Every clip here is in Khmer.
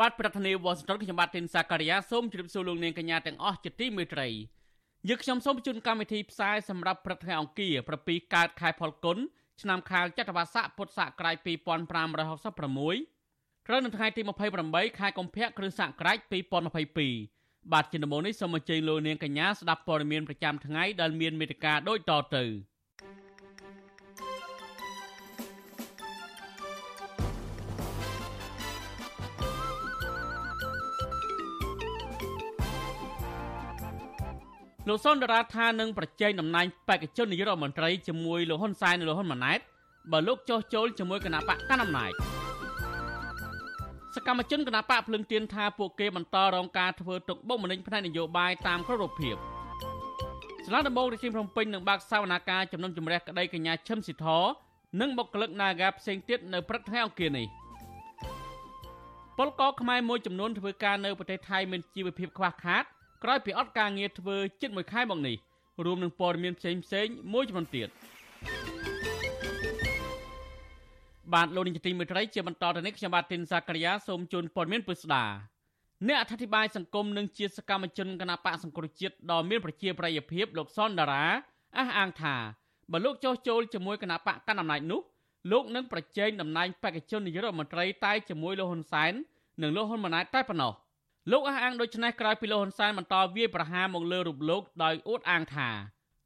បាទប្រធានាធិបតីវ៉ាស៊ីនតោនខ្ញុំបាទទីនសាការីយ៉ាសូមជម្រាបសួរលោកនាងកញ្ញាទាំងអស់ជាទីមេត្រីយើខ្ញុំសូមជូនកម្មវិធីផ្សាយសម្រាប់ព្រឹកថ្ងៃអង្គារ7កើតខែផលគុណឆ្នាំខាលចត្វាស័កពុទ្ធសករាជ2566ត្រូវនៅថ្ងៃទី28ខែកុម្ភៈគ្រិស្តសករាជ2022បាទជាដំបូងនេះសូមអញ្ជើញលោកនាងកញ្ញាស្ដាប់ព័ត៌មានប្រចាំថ្ងៃដែលមានមេត្តាដូចតទៅ លោកសុនដរាថានឹងប្រជែងតំណែងបេក្ខជននាយករដ្ឋមន្ត្រីជាមួយលោកហ៊ុនសែននិងលោកហ៊ុនម៉ាណែតបើលោកចោះចូលជាមួយគណៈបកកណ្ដាលអំណាចសកម្មជនគណៈបកភ្លឹងទៀនថាពួកគេបន្តរងការធ្វើទុកបុកម្នេញផ្នែកនយោបាយតាមគ្រប់រូបភាពសាលាដំបងរាជធានីភ្នំពេញនឹងបើកសវនាការជំនុំជម្រះក្តីកញ្ញាឈឹមស៊ីធនិងបុគ្គលិក Naga ផ្សេងទៀតនៅព្រឹកថ្ងៃអង្គារនេះពលករខ្មែរមួយចំនួនធ្វើការនៅប្រទេសថៃមានជីវភាពខ្វះខាត ក្រោយពីអត់ការងារធ្វើជិត1ខែមកនេះរួមនឹងព័ត៌មានផ្សេងផ្សេងមួយចំនួនទៀតបាទលោកនាយកទីមេត្រីជាបន្តទៅនេះខ្ញុំបាទទីនសាករិយាសូមជូនព័ត៌មានពិស្ដាអ្នកអធិប្បាយសង្គមនិងជាសកម្មជនគណបកសង្គ្រោះជាតិដ៏មានប្រជាប្រិយភាពលោកសនដារាអះអាងថាបើលោកចោះចូលជាមួយគណបកកណ្ដាលអំណាចនោះលោកនឹងប្រជែងតំណែងបេក្ខជននាយករដ្ឋមន្ត្រីតែជាមួយលោកហ៊ុនសែននិងលោកហ៊ុនម៉ាណែតតែប៉ុណ្ណោះ លោកអះអាងដូចនេះក្រោយពីលោកហ៊ុនសែនបន្តវាយប្រហារមកលើរូបលោកដោយអួតអាងថា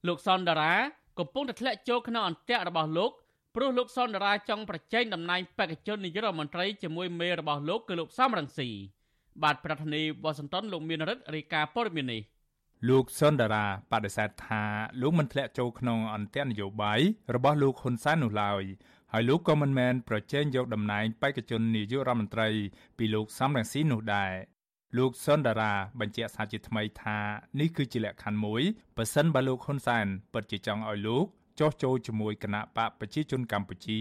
លោកសនដារាកំពុងតែធ្លាក់ចូលក្នុងអន្ទាក់របស់លោកព្រោះលោកសនដារាចង់ប្រជែងតំណែងបេក្ខជននាយករដ្ឋមន្ត្រីជាមួយមេរបស់លោកគឺលោកសំរងស៊ីបាទប្រធានាធិបតីវ៉ាស៊ីនតោនលោកមានរិទ្ធរាយការណ៍ព័ត៌មាននេះលោកសុនដារាបដិសេធថាលោកមិនធ្លាក់ចូលក្នុងអន្ទាក់នយោបាយរបស់លោកហ៊ុនសែននោះឡើយហើយលោកក៏មិនមែនប្រជែងយកតំណែងបេក្ខជននាយករដ្ឋមន្ត្រីពីលោកសំរងស៊ីនោះដែរ លោកសុនដារាបញ្ជាក់សារជាថ្មីថានេះគឺជាលក្ខខណ្ឌមួយប៉ះសិនបើលោកហ៊ុនសែនពិតជាចង់ឲ្យលោកចោះចូលជាមួយគណៈបកប្រជាជនកម្ពុជា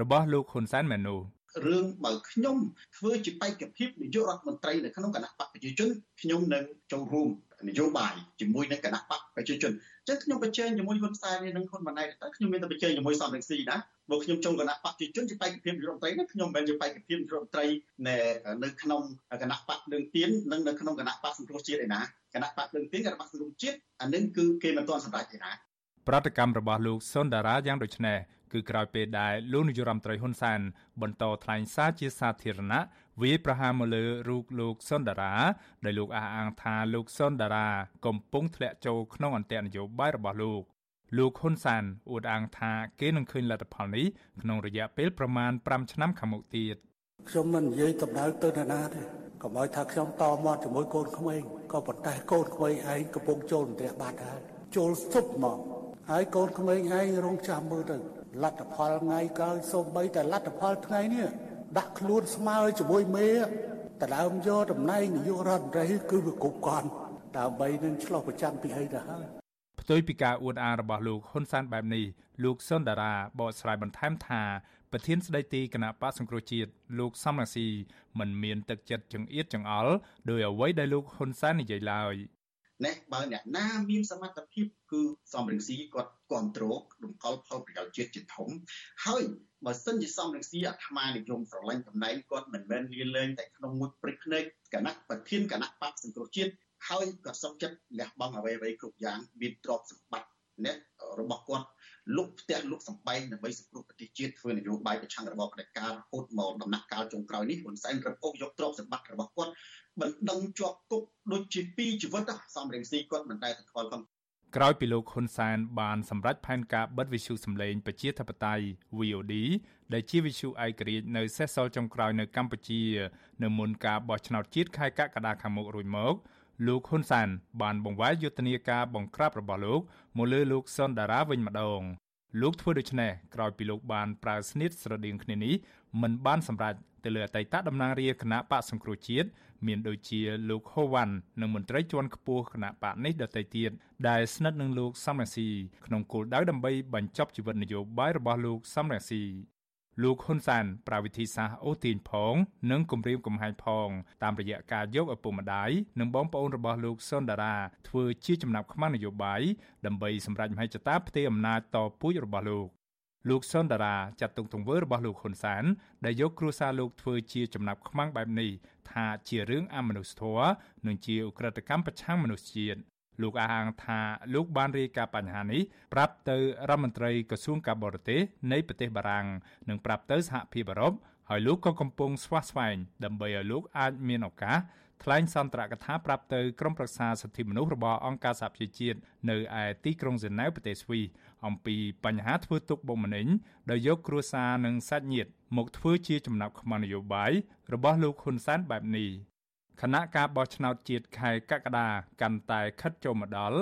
របស់លោកហ៊ុនសែនមែននោះរឿងបើខ្ញុំធ្វើជាបេក្ខភាពនាយករដ្ឋមន្ត្រីនៅក្នុងគណៈបកប្រជាជនខ្ញុំនឹងចូលរួម នយោបាយជាមួយនឹងគណៈបកប្រជាជនអញ្ចឹងខ្ញុំប្រជែងជាមួយហ៊ុនសែននិងហ៊ុនម៉ាណែតតែខ្ញុំមានតែប្រជែងជាមួយសំរងស៊ីណាបើខ្ញុំចូលគណៈបកប្រជាជនជាបេក្ខភាពនាយករដ្ឋមន្ត្រីនេះខ្ញុំមិនមែនជាបេក្ខភាពនាយករដ្ឋមន្ត្រីនៅនៅក្នុងគណៈបកលើងទៀននិងនៅក្នុងគណៈបកសង្គ្រោះជាតិឯណាគណៈបកលើងទៀនគណៈបកសង្គ្រោះជាតិអានឹងគឺគេមិនទាន់សម្រេចឯណាប្រតិកម្មរបស់លោកសុនដារាយ៉ាងដូចនេះគឺក្រោយពេលដែលលោកនាយរដ្ឋមន្ត្រីហ៊ុនសែនបន្តថ្លែងសារជាសាធារណៈ វាយប្រហារមកលើរូបលោកសុនដារាដោយលោកអះអាងថាលោកសុនដារាកំពុងធ្លាក់ចូលក្នុងអន្ទាក់នយោបាយរបស់លោកលោកហ៊ុនសានអួតអាងថាគេនឹងឃើញលទ្ធផលនេះក្នុងរយៈពេលប្រមាណ5ឆ្នាំខាងមុខទៀតខ្ញុំមិននិយាយដំណើរទៅណាណាទេកុំឲ្យថាខ្ញុំតមាត់ជាមួយកូនក្មេងក៏ប៉ុន្តែកូនក្មេងឯងកំពុងចូលអន្ទាក់បាត់ហើយចូលសុបមកហើយកូនក្មេងឯងរងចាំមើលទៅលទ្ធផលថ្ងៃក្រោយសូម្បីតែលទ្ធផលថ្ងៃនេះ ដាក់ខ្លួនស្មើជាមួយមេតដើមយកតំណែងនាយករដ្ឋមន្ត្រីគឺវាគ្រប់គ្រាន់ដើម្បីនឹងឆ្លោះប្រចាំពីអីទៅហើយផ្ទុយពីការអួតអាងរបស់លោកហ៊ុនសែនបែបនេះលោកសុនដារាបកស្រាយបន្ថែមថាប្រធានស្ដីទីគណៈបកសង្គ្រោះជាតិលោកសំរងស៊ីមិនមានទឹកចិត្តចង្អៀតចង្អល់ដោយអ្វីដែលលោកហ៊ុនសែននិយាយឡើយ ណែបើអ្នកណាមានសមត្ថភាពគឺសំរងស៊ីគាត់គ្រប់គ្រងរំកល់ផលប្រយោជន៍ជាតិជាធំហើយបើសិនជាសំរងស៊ីអាត្មានិយមស្រឡាញ់តំណែងគាត់មិនមែនលៀនលែងតែក្នុងមួយព្រឹកភ្នែកគណៈប្រធានគណៈបកសង្គ្រោះជាតិហើយក៏សុខចិត្តលះបង់អ្វីៗគ្រប់យ៉ាងមានទ្រព្យសម្បត្តិអ្នករបស់គាត់លុកផ្ទះលុកសំបែងដើម្បីសង្គ្រោះប្រទេសជាតិធ្វើនយោបាយប្រឆាំងរបបផ្ដាច់ការរហូតមកដំណាក់កាលចុងក្រោយនេះហ៊ុនសែនរឹបអូសយកទ្រព្យសម្បត្តិរបស់គាត់ បណ្ដឹងជាប់គុកដូចជាពីរជីវិតសំរងស៊ីគាត់មិនដែលទៅខ្វល់ផងក្រោយពីលោកហ៊ុនសែនបានសម្រេចផែនការបិទវិទ្យុសម្លេងប្រជាធិបតេយ្យ VOD ដែលជាវិទ្យុឯករាជ្យនៅសេសសល់ចុងក្រោយនៅកម្ពុជា នៅមុនការបោះឆ្នោតជាតិខែកក្កដាខាងមុខរួចមកលោកហ៊ុនសានបានបង្វែរយុទ្ធនាការបង្ក្រាបរបស់លោកមកលើលោកសុនដារាវិញម្ដងលោកធ្វើដូច្នេះក្រោយពីលោកបានប្រើស្នៀតស្រដៀងគ្នានេះមិនបានសម្រេចទៅលើអតីតតំណាងរាជគណៈបកសង្គ្រោះជាតិ មានដូចជាលោកហូវ៉ាន់និងមន្ត្រីជាន់ខ្ពស់គណៈបកនេះដទៃទៀតដែលស្និទ្ធនឹងលោកសំរងស៊ីក្នុងគោលដៅដើម្បីបញ្ចប់ជីវិតនយោបាយរបស់លោកសំរងស៊ីលោកហ៊ុនសានប្រាវិធីសាស្ត្រអូទីនផង និងគម្រាមកំហែងផង តាមរយៈការយកឪពុកម្ដាយនិងបងប្អូនរបស់លោកសុនដារាធ្វើជាចំណាប់ខ្មាំងនយោបាយដើម្បីសម្រេចមហិច្ឆតាផ្ទេរអំណាចតពូជរបស់លោក លោកសុនដារាចាត់ទុកទង្វើរបស់លោកហ៊ុនសាន ដែលយកគ្រួសារលោកធ្វើជាចំណាប់ខ្មាំងបែបនេះថាជារឿងអមនុស្សធម៌និងជាឧក្រិដ្ឋកម្មប្រឆាំងមនុស្សជាតិលោកអះអាងថាលោកបានរាយការណ៍បញ្ហានេះប្រាប់ទៅរដ្ឋមន្ត្រីក្រសួងការបរទេសនៃប្រទេសបារាំងនិងប្រាប់ទៅសហភាពអឺរ៉ុបហើយលោកក៏កំពុងស្វាស្វែងដើម្បីឲ្យលោកអាចមានឱកាសថ្លែងសន្ទរកថាប្រាប់ទៅក្រុមប្រឹក្សាសិទ្ធិមនុស្សរបស់អង្គការសហប្រជាជាតិនៅឯទីក្រុងហ្សឺណែវប្រទេសស្វីសអំពីបញ្ហាធ្វើទុកបុកម្នេញដោយយកគ្រួសារនិងសាច់ញាតិមកធ្វើជាចំណាប់ខ្មាំងនយោបាយរបស់លោកហ៊ុនសែនបែបនេះគណៈការបោះឆ្នោតជាតិខែកក្កដាកាន់តែខិតចូលមកដល់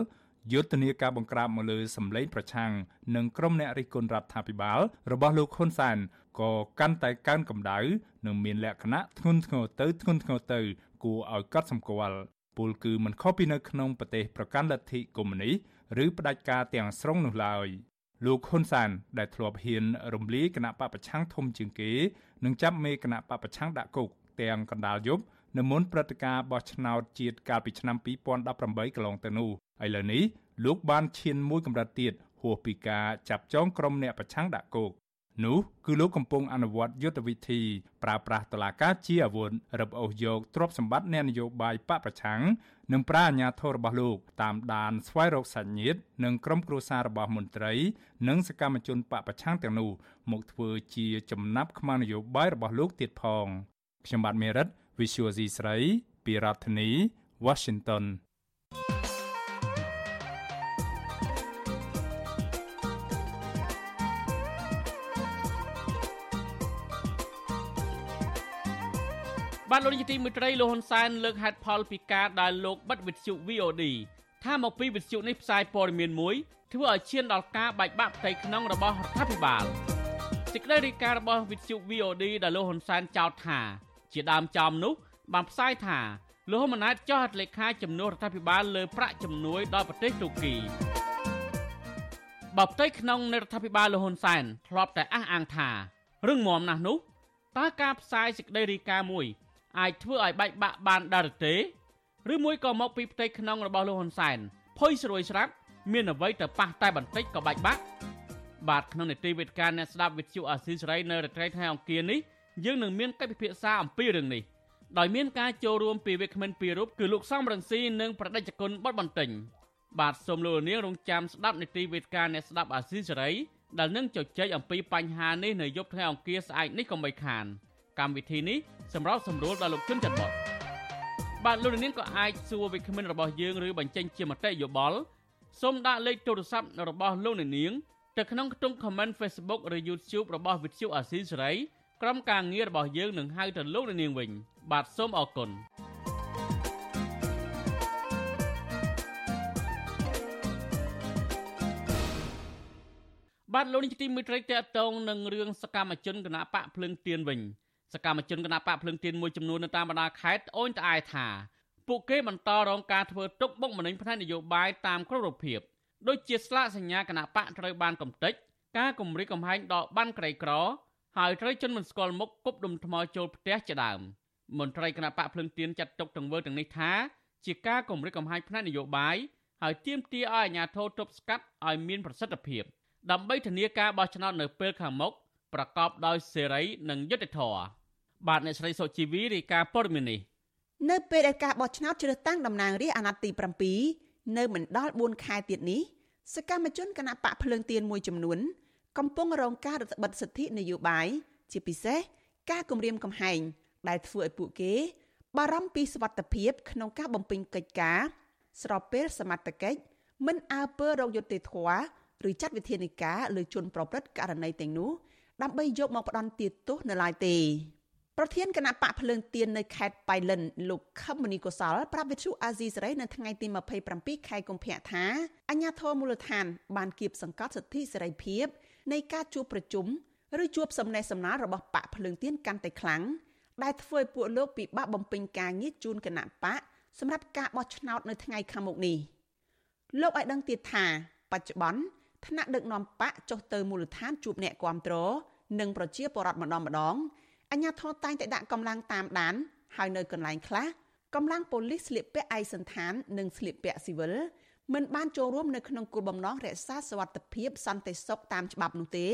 យុទ្ធនាការបង្ក្រាបមកលើសម្លេងប្រឆាំងនិងក្រុមអ្នករិះគន់រដ្ឋាភិបាលរបស់លោកហ៊ុនសែនក៏កាន់តែកើនកម្ដៅនិងមានលក្ខណៈធ្ងន់ធ្ងរទៅធ្ងន់ធ្ងរទៅ គួរឲ្យកត់សម្គាល់ពលគឺមិនខុសពីនៅក្នុងប្រទេសប្រកាន់លទ្ធិកុម្មុយនីស ឬផ្ដាច់ការទាំងស្រុងនោះឡើយលោកហ៊ុនសានដែលធ្លាប់ហ៊ានរំលាយគណៈបពប្រឆាំងធំជាងគេនិងចាប់មេគណៈបពប្រឆាំងដាក់គុកទាំងកណ្ដាលយប់នៅមុនព្រឹត្តិការណ៍បោះឆ្នោតជាតិកាលពីឆ្នាំ2018កន្លងទៅនោះឥឡូវនេះលោកបានឈានមួយកម្រិតទៀតហួសពីការចាប់ចងក្រុមអ្នកប្រឆាំងដាក់គុក នោះគឺលោកកំពុងអនុវត្តយុទ្ធវិធីប្រើប្រាស់តឡាការជាអាវុធរឹបអូសយកទ្រព្យសម្បត្តិអ្នកនយោបាយបកប្រឆាំងនិងប្រាអាញាធររបស់លោកតាមដានស្វែងរកសាច់ញាតិនិងក្រុមគ្រួសាររបស់មន្ត្រី និងសកម្មជនបកប្រឆាំងទាំងនោះមកធ្វើជាចំណាប់ខ្មាំងនយោបាយរបស់លោកទៀតផងខ្ញុំបាទមេរិត Visual C ស្រី ពីរដ្ឋធានី Washington បានលោកនាយកទីមេត្រីលោកហ៊ុនសែនលើកហេតុផលពីការដែលលោកបិទវិទ្យុ VOD ថាមកពីវិទ្យុនេះផ្សាយព័ត៌មានមួយធ្វើឲ្យឈានដល់ការបែកបាក់ផ្ទៃក្នុងរបស់រដ្ឋាភិបាលសេចក្តីរាយការណ៍របស់វិទ្យុ VOD ដែលលោកហ៊ុនសែនចោទថា ជាដើមចំនោះបានផ្សាយថាលោកហ៊ុនម៉ាណែតចោះហត្ថលេខាជំនួសរដ្ឋាភិបាលលើប្រាក់ជំនួយដល់ប្រទេសទូគីបើផ្ទៃក្នុងនៃរដ្ឋាភិបាលលោកហ៊ុនសែនធ្លាប់តែអះអាងថារឿងមមណាស់នោះតើការផ្សាយសេចក្តីរាយការណ៍មួយ អាចធ្វើឲ្យបែកបាក់បានដែរទេឬមួយក៏មកពីផ្ទៃក្នុងរបស់លោកហ៊ុនសែនភុយស្រួយស្រាប់មានអ្វីទៅប៉ះតែបន្តិចក៏បែកបាក់បាទក្នុងនីតិវិទ្យាអ្នកស្ដាប់វិទ្យុអាស៊ីសេរីនៅរាត្រីថ្ងៃអង្គារនេះយើងនឹងមានកិច្ចពិភាក្សាអំពីរឿងនេះដោយមានការចូលរួមពីវិក្កាមិនពីររូបគឺលោកសំរងស៊ីនិងប្រដេជគុណបុតបន្ទិញបាទសូមលោកនាងរងចាំស្ដាប់នីតិវិទ្យាអ្នកស្ដាប់អាស៊ីសេរីដែលនឹងជជែកអំពីបញ្ហានេះនៅយប់ថ្ងៃអង្គារស្អែកនេះកុំបីខាន កម្មវិធីនេះសម្រាប់សម្រួលដល់លោកជនច័ន្ទបុតបាទលោកនាងក៏អាចសួរវិក្កាមិនរបស់យើងឬបញ្ចេញជាមតិយោបល់សូមដាក់លេខទូរស័ព្ទរបស់លោកនាងទៅក្នុងខ្ទង់ comment Facebook ឬ YouTube របស់វិទ្យុអាស៊ីសេរីក្រុមការងាររបស់យើងនឹងហៅទៅលោកនាងវិញ បាទសូមអរគុណបាទលោកនាយកទីមេត្រីតេតងនឹងរឿងសកម្មជនគណៈបកភ្លើងទៀនវិញ សកម្មជនគណៈបកភ្លើងទៀនមួយចំនួននៅតាមបណ្ដាខេត្តអូនត្អែថាពួកគេបន្តរងការធ្វើទុកបុកម្នេញផ្នែកនយោបាយតាមគ្រប់រូបភាពដូចជាស្លាកសញ្ញាគណៈបកត្រូវបានកំទេចការគម្រិតកំហែងដកបានក្រីក្រ ហើយត្រូវជនមិនស្គាល់មុខគប់ដុំថ្មចូលផ្ទះជាដើមមន្ត្រីគណៈបកភ្លឹងទៀនចាត់ទុកទង្វើទាំងនេះថាជាការគម្រិតកំហែងផ្នែកនយោបាយហើយទាមទារឲ្យអាជ្ញាធរទប់ស្កាត់ឲ្យមានប្រសិទ្ធភាព ដើម្បីធានាការបោះឆ្នោតនៅពេលខាងមុខប្រកបដោយសេរីនិងយុត្តិធម៌ បាទអ្នកស្រីសុជីវីរាយការណ៍ព័ត៌មាននេះនៅពេលដែលការបោះឆ្នោតជ្រើសតាំងតំណាងរាស្ត្រអាណត្តិទី7នៅមិនដល់4ខែទៀតនេះសកម្មជនគណៈបកភ្លើងទៀនមួយចំនួន កំពុងរងការរឹតបន្តឹងសិទ្ធិនយោបាយជាពិសេសការគំរាមកំហែងដែលធ្វើឲ្យពួកគេបារម្ភពីសុវត្ថិភាពក្នុងការបំពេញកិច្ចការស្របពេលសមត្ថកិច្ចមិនអើពើរោគយុត្តិធម៌ឬចាត់វិធានការលើជនប្រព្រឹត្តករណីទាំងនោះដើម្បីយកមកផ្ដន់ទាទោសនៅឡើយទេ ប្រធានគណៈបកភ្លើងទៀននៅខេត្តបៃលិនលោកខឹមមនីកុសលប្រាប់វិទ្យុអាស៊ីសេរីនៅថ្ងៃទី27ខែកុម្ភៈថាអញ្ញាធមូលដ្ឋាន បានគៀបសង្កត់សិទ្ធិសេរីភាពនៃការជួបប្រជុំឬជួបសំណេះសំណាលរបស់បកភ្លើងទៀនកាន់តែខ្លាំងដែលធ្វើឲ្យពួកលោកពិបាកបំពេញការងារជូនគណៈបកសម្រាប់ការបោះឆ្នោតនៅថ្ងៃខាងមុខនេះលោកឲ្យដឹងទៀតថាបច្ចុប្បន្នថ្នាក់ដឹកនាំបកចុះទៅមូលដ្ឋានជួបអ្នកគាំទ្រនិងប្រជាពលរដ្ឋម្ដងម្ដង អាជ្ញាធរតែងតែដាក់កម្លាំងតាមដាន ហើយនៅកន្លែងខ្លះកម្លាំងប៉ូលីសស្លៀកពាក់ឯកសណ្ឋាននិងស្លៀកពាក់ស៊ីវិលមិនបានចូលរួមនៅក្នុងគោលបំណងរក្សាសវត្ថិភាពសន្តិសុខតាមច្បាប់នោះទេ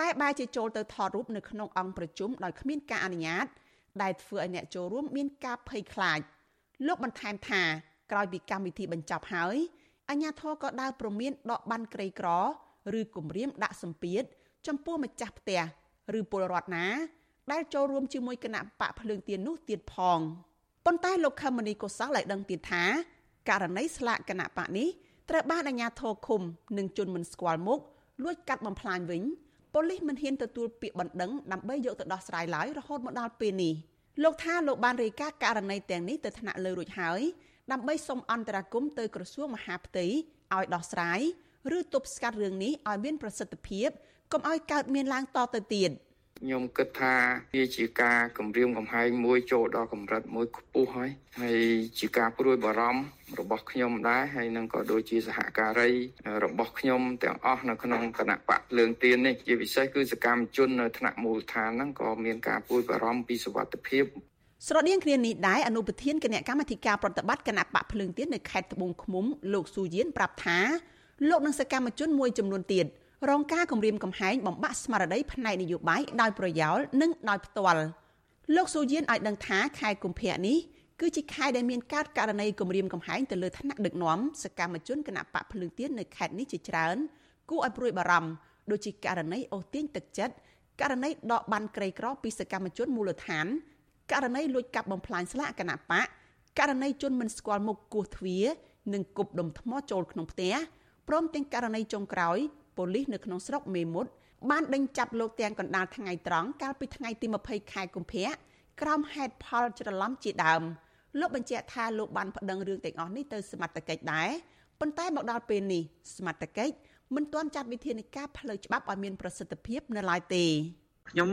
តែបែរជាចូលទៅថតរូបនៅក្នុងអង្គប្រជុំដោយគ្មានការអនុញ្ញាត ដែលធ្វើឲ្យអ្នកចូលរួមមានការភ័យខ្លាចលោកបន្ថែមថាក្រោយពីកម្មវិធីបញ្ចប់ហើយអាជ្ញាធរក៏ដើរព្រមានដកបានក្រីក្រ ឬគម្រាមដាក់សម្ពាធចំពោះម្ចាស់ផ្ទះឬពលរដ្ឋណា ដែលចូលរួមជាមួយគណៈបកភ្លើងទៀននោះទៀតផងប៉ុន្តែលោកខមនីកុសលឲ្យដឹងទៀតថាករណីស្លាកគណៈបកនេះត្រូវបានអាជ្ញាធរឃុំនិងជន់មិនស្គាល់មុខលួចកាត់បំផ្លាញវិញប៉ូលីសមិនហ៊ានទទួលពាក្យបណ្ដឹងដើម្បីយកទៅដោះស្រាយឡើយរហូតមកដល់ពេលនេះលោកថាលោកបានរាយការណ៍ករណីទាំងនេះទៅថ្នាក់លើរួចហើយដើម្បីសុំអន្តរាគមន៍ទៅក្រសួងមហាផ្ទៃឲ្យដោះស្រាយឬទប់ស្កាត់រឿងនេះឲ្យមានប្រសិទ្ធភាពកុំឲ្យកើតមានឡើងតទៅទៀត។ ខ្ញុំគិតថាវាជាការគម្រាមកំហែងមួយចូលដល់កម្រិតមួយខ្ពស់ហើយហើយជាការព្រួយបារម្ភរបស់ខ្ញុំដែរហើយនឹងក៏ដូចជាសហការីរបស់ខ្ញុំទាំងអស់នៅក្នុងគណៈបកភ្លើងទៀននេះជាពិសេសគឺសកម្មជននៅថ្នាក់មូលដ្ឋានហ្នឹងក៏មានការព្រួយបារម្ភពីសុវត្ថិភាពស្រដៀងគ្នានេះដែរអនុប្រធានគណៈកម្មាធិការប្រតិបត្តិគណៈបកភ្លើងទៀននៅខេត្តត្បូងឃ្មុំលោកស៊ូយៀនប្រាប់ថាលោកនិងសកម្មជនមួយចំនួនទៀត រងការគំរាមកំហែងបំបាក់ស្មារតីផ្នែកនយោបាយដោយប្រយោលនិងដោយផ្ទាល់លោកស៊ូយៀនឲ្យដឹងថាខែកុម្ភៈនេះគឺជាខែដែលមានកើតករណីគំរាមកំហែងទៅលើថ្នាក់ដឹកនាំសកម្មជនគណៈបកភ្លើងទៀននៅខេត្តនេះជាច្រើនគួរឲ្យព្រួយបារម្ភដូចជាករណីអូសទាញទឹកចិត្តករណីដកបានក្រីក្រពីសកម្មជនមូលដ្ឋានករណីលួចកាប់បំផ្លាញស្លាកគណៈបកករណីជនមិនស្គាល់មុខគោះទ្វារនិងគប់ដុំថ្មចូលក្នុងផ្ទះព្រមទាំងករណីចុងក្រោយ ប៉ូលីសនៅក្នុងស្រុកមេមត់បានដេញចាប់លោកទាំងកណ្ដាលថ្ងៃត្រង់កាលពីថ្ងៃទី20ខែកុម្ភៈក្រោមហេតុផលច្រឡំជាដើមលោកបញ្ជាក់ថាលោកបានប្តឹងរឿងទាំងអស់នេះទៅសមត្ថកិច្ចដែរប៉ុន្តែមកដល់ពេលនេះសមត្ថកិច្ចមិនទាន់ចាត់វិធានការផ្លូវច្បាប់ឲ្យមានប្រសិទ្ធភាពនៅឡើយទេខ្ញុំ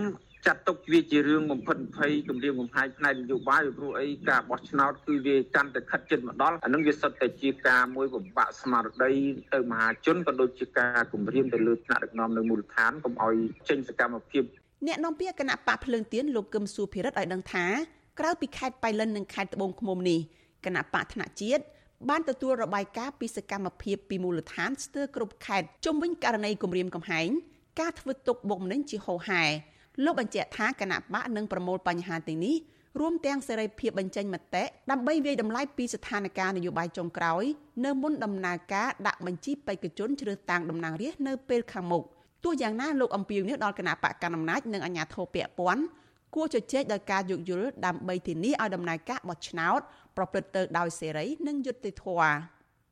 ចាត់ទុកវាជារឿងបំផិតបំភ័យគម្រាមកំហែងផ្នែកនយោបាយព្រោះអីការបោះឆ្នោតគឺវាកាន់តែខិតជិតមកដល់អានឹងវាសុទ្ធតែជាការមួយបំបាក់ស្មារតីទៅមហាជនក៏ដូចជាការគម្រាមទៅលើថ្នាក់ដឹកនាំនៅមូលដ្ឋានកុំឲ្យចេញសកម្មភាពអ្នកនាំពាក្យគណៈបកភ្លើងទៀនលោកកឹមសុភិរិទ្ធឲ្យដឹងថាក្រៅពីខេត្តបៃលិននិងខេត្តត្បូងឃ្មុំនេះគណៈបកថ្នាក់ជាតិបានទទួលរបាយការណ៍ពីសកម្មភាពពីមូលដ្ឋានស្ទើរគ្រប់ខេត្តជុំវិញករណីគម្រាមកំហែងការធ្វើទុកបុកម្នេញជាហោហែ លោកបញ្ជាក់ថាគណៈបកនឹងប្រមូលបញ្ហាទាំងនេះរួមទាំងសេរីភាពបញ្ចេញមតិដើម្បីវាយតម្លៃពីស្ថានភាពនយោបាយចុងក្រោយនៅមុនដំណើរការដាក់បញ្ជីបេក្ខជនជ្រើសតាំងតំណាងរាស្ត្រនៅពេលខាងមុខទោះយ៉ាងណាលោកអំពីវនេះដល់គណៈបកកណ្ដាលអំណាចនិងអាជ្ញាធរពាក់ព័ន្ធគួរជជែកដោយការយោគយល់ដើម្បីធានាឲ្យដំណើរការបោះឆ្នោតប្រព្រឹត្តទៅដោយសេរីនិងយុត្តិធម៌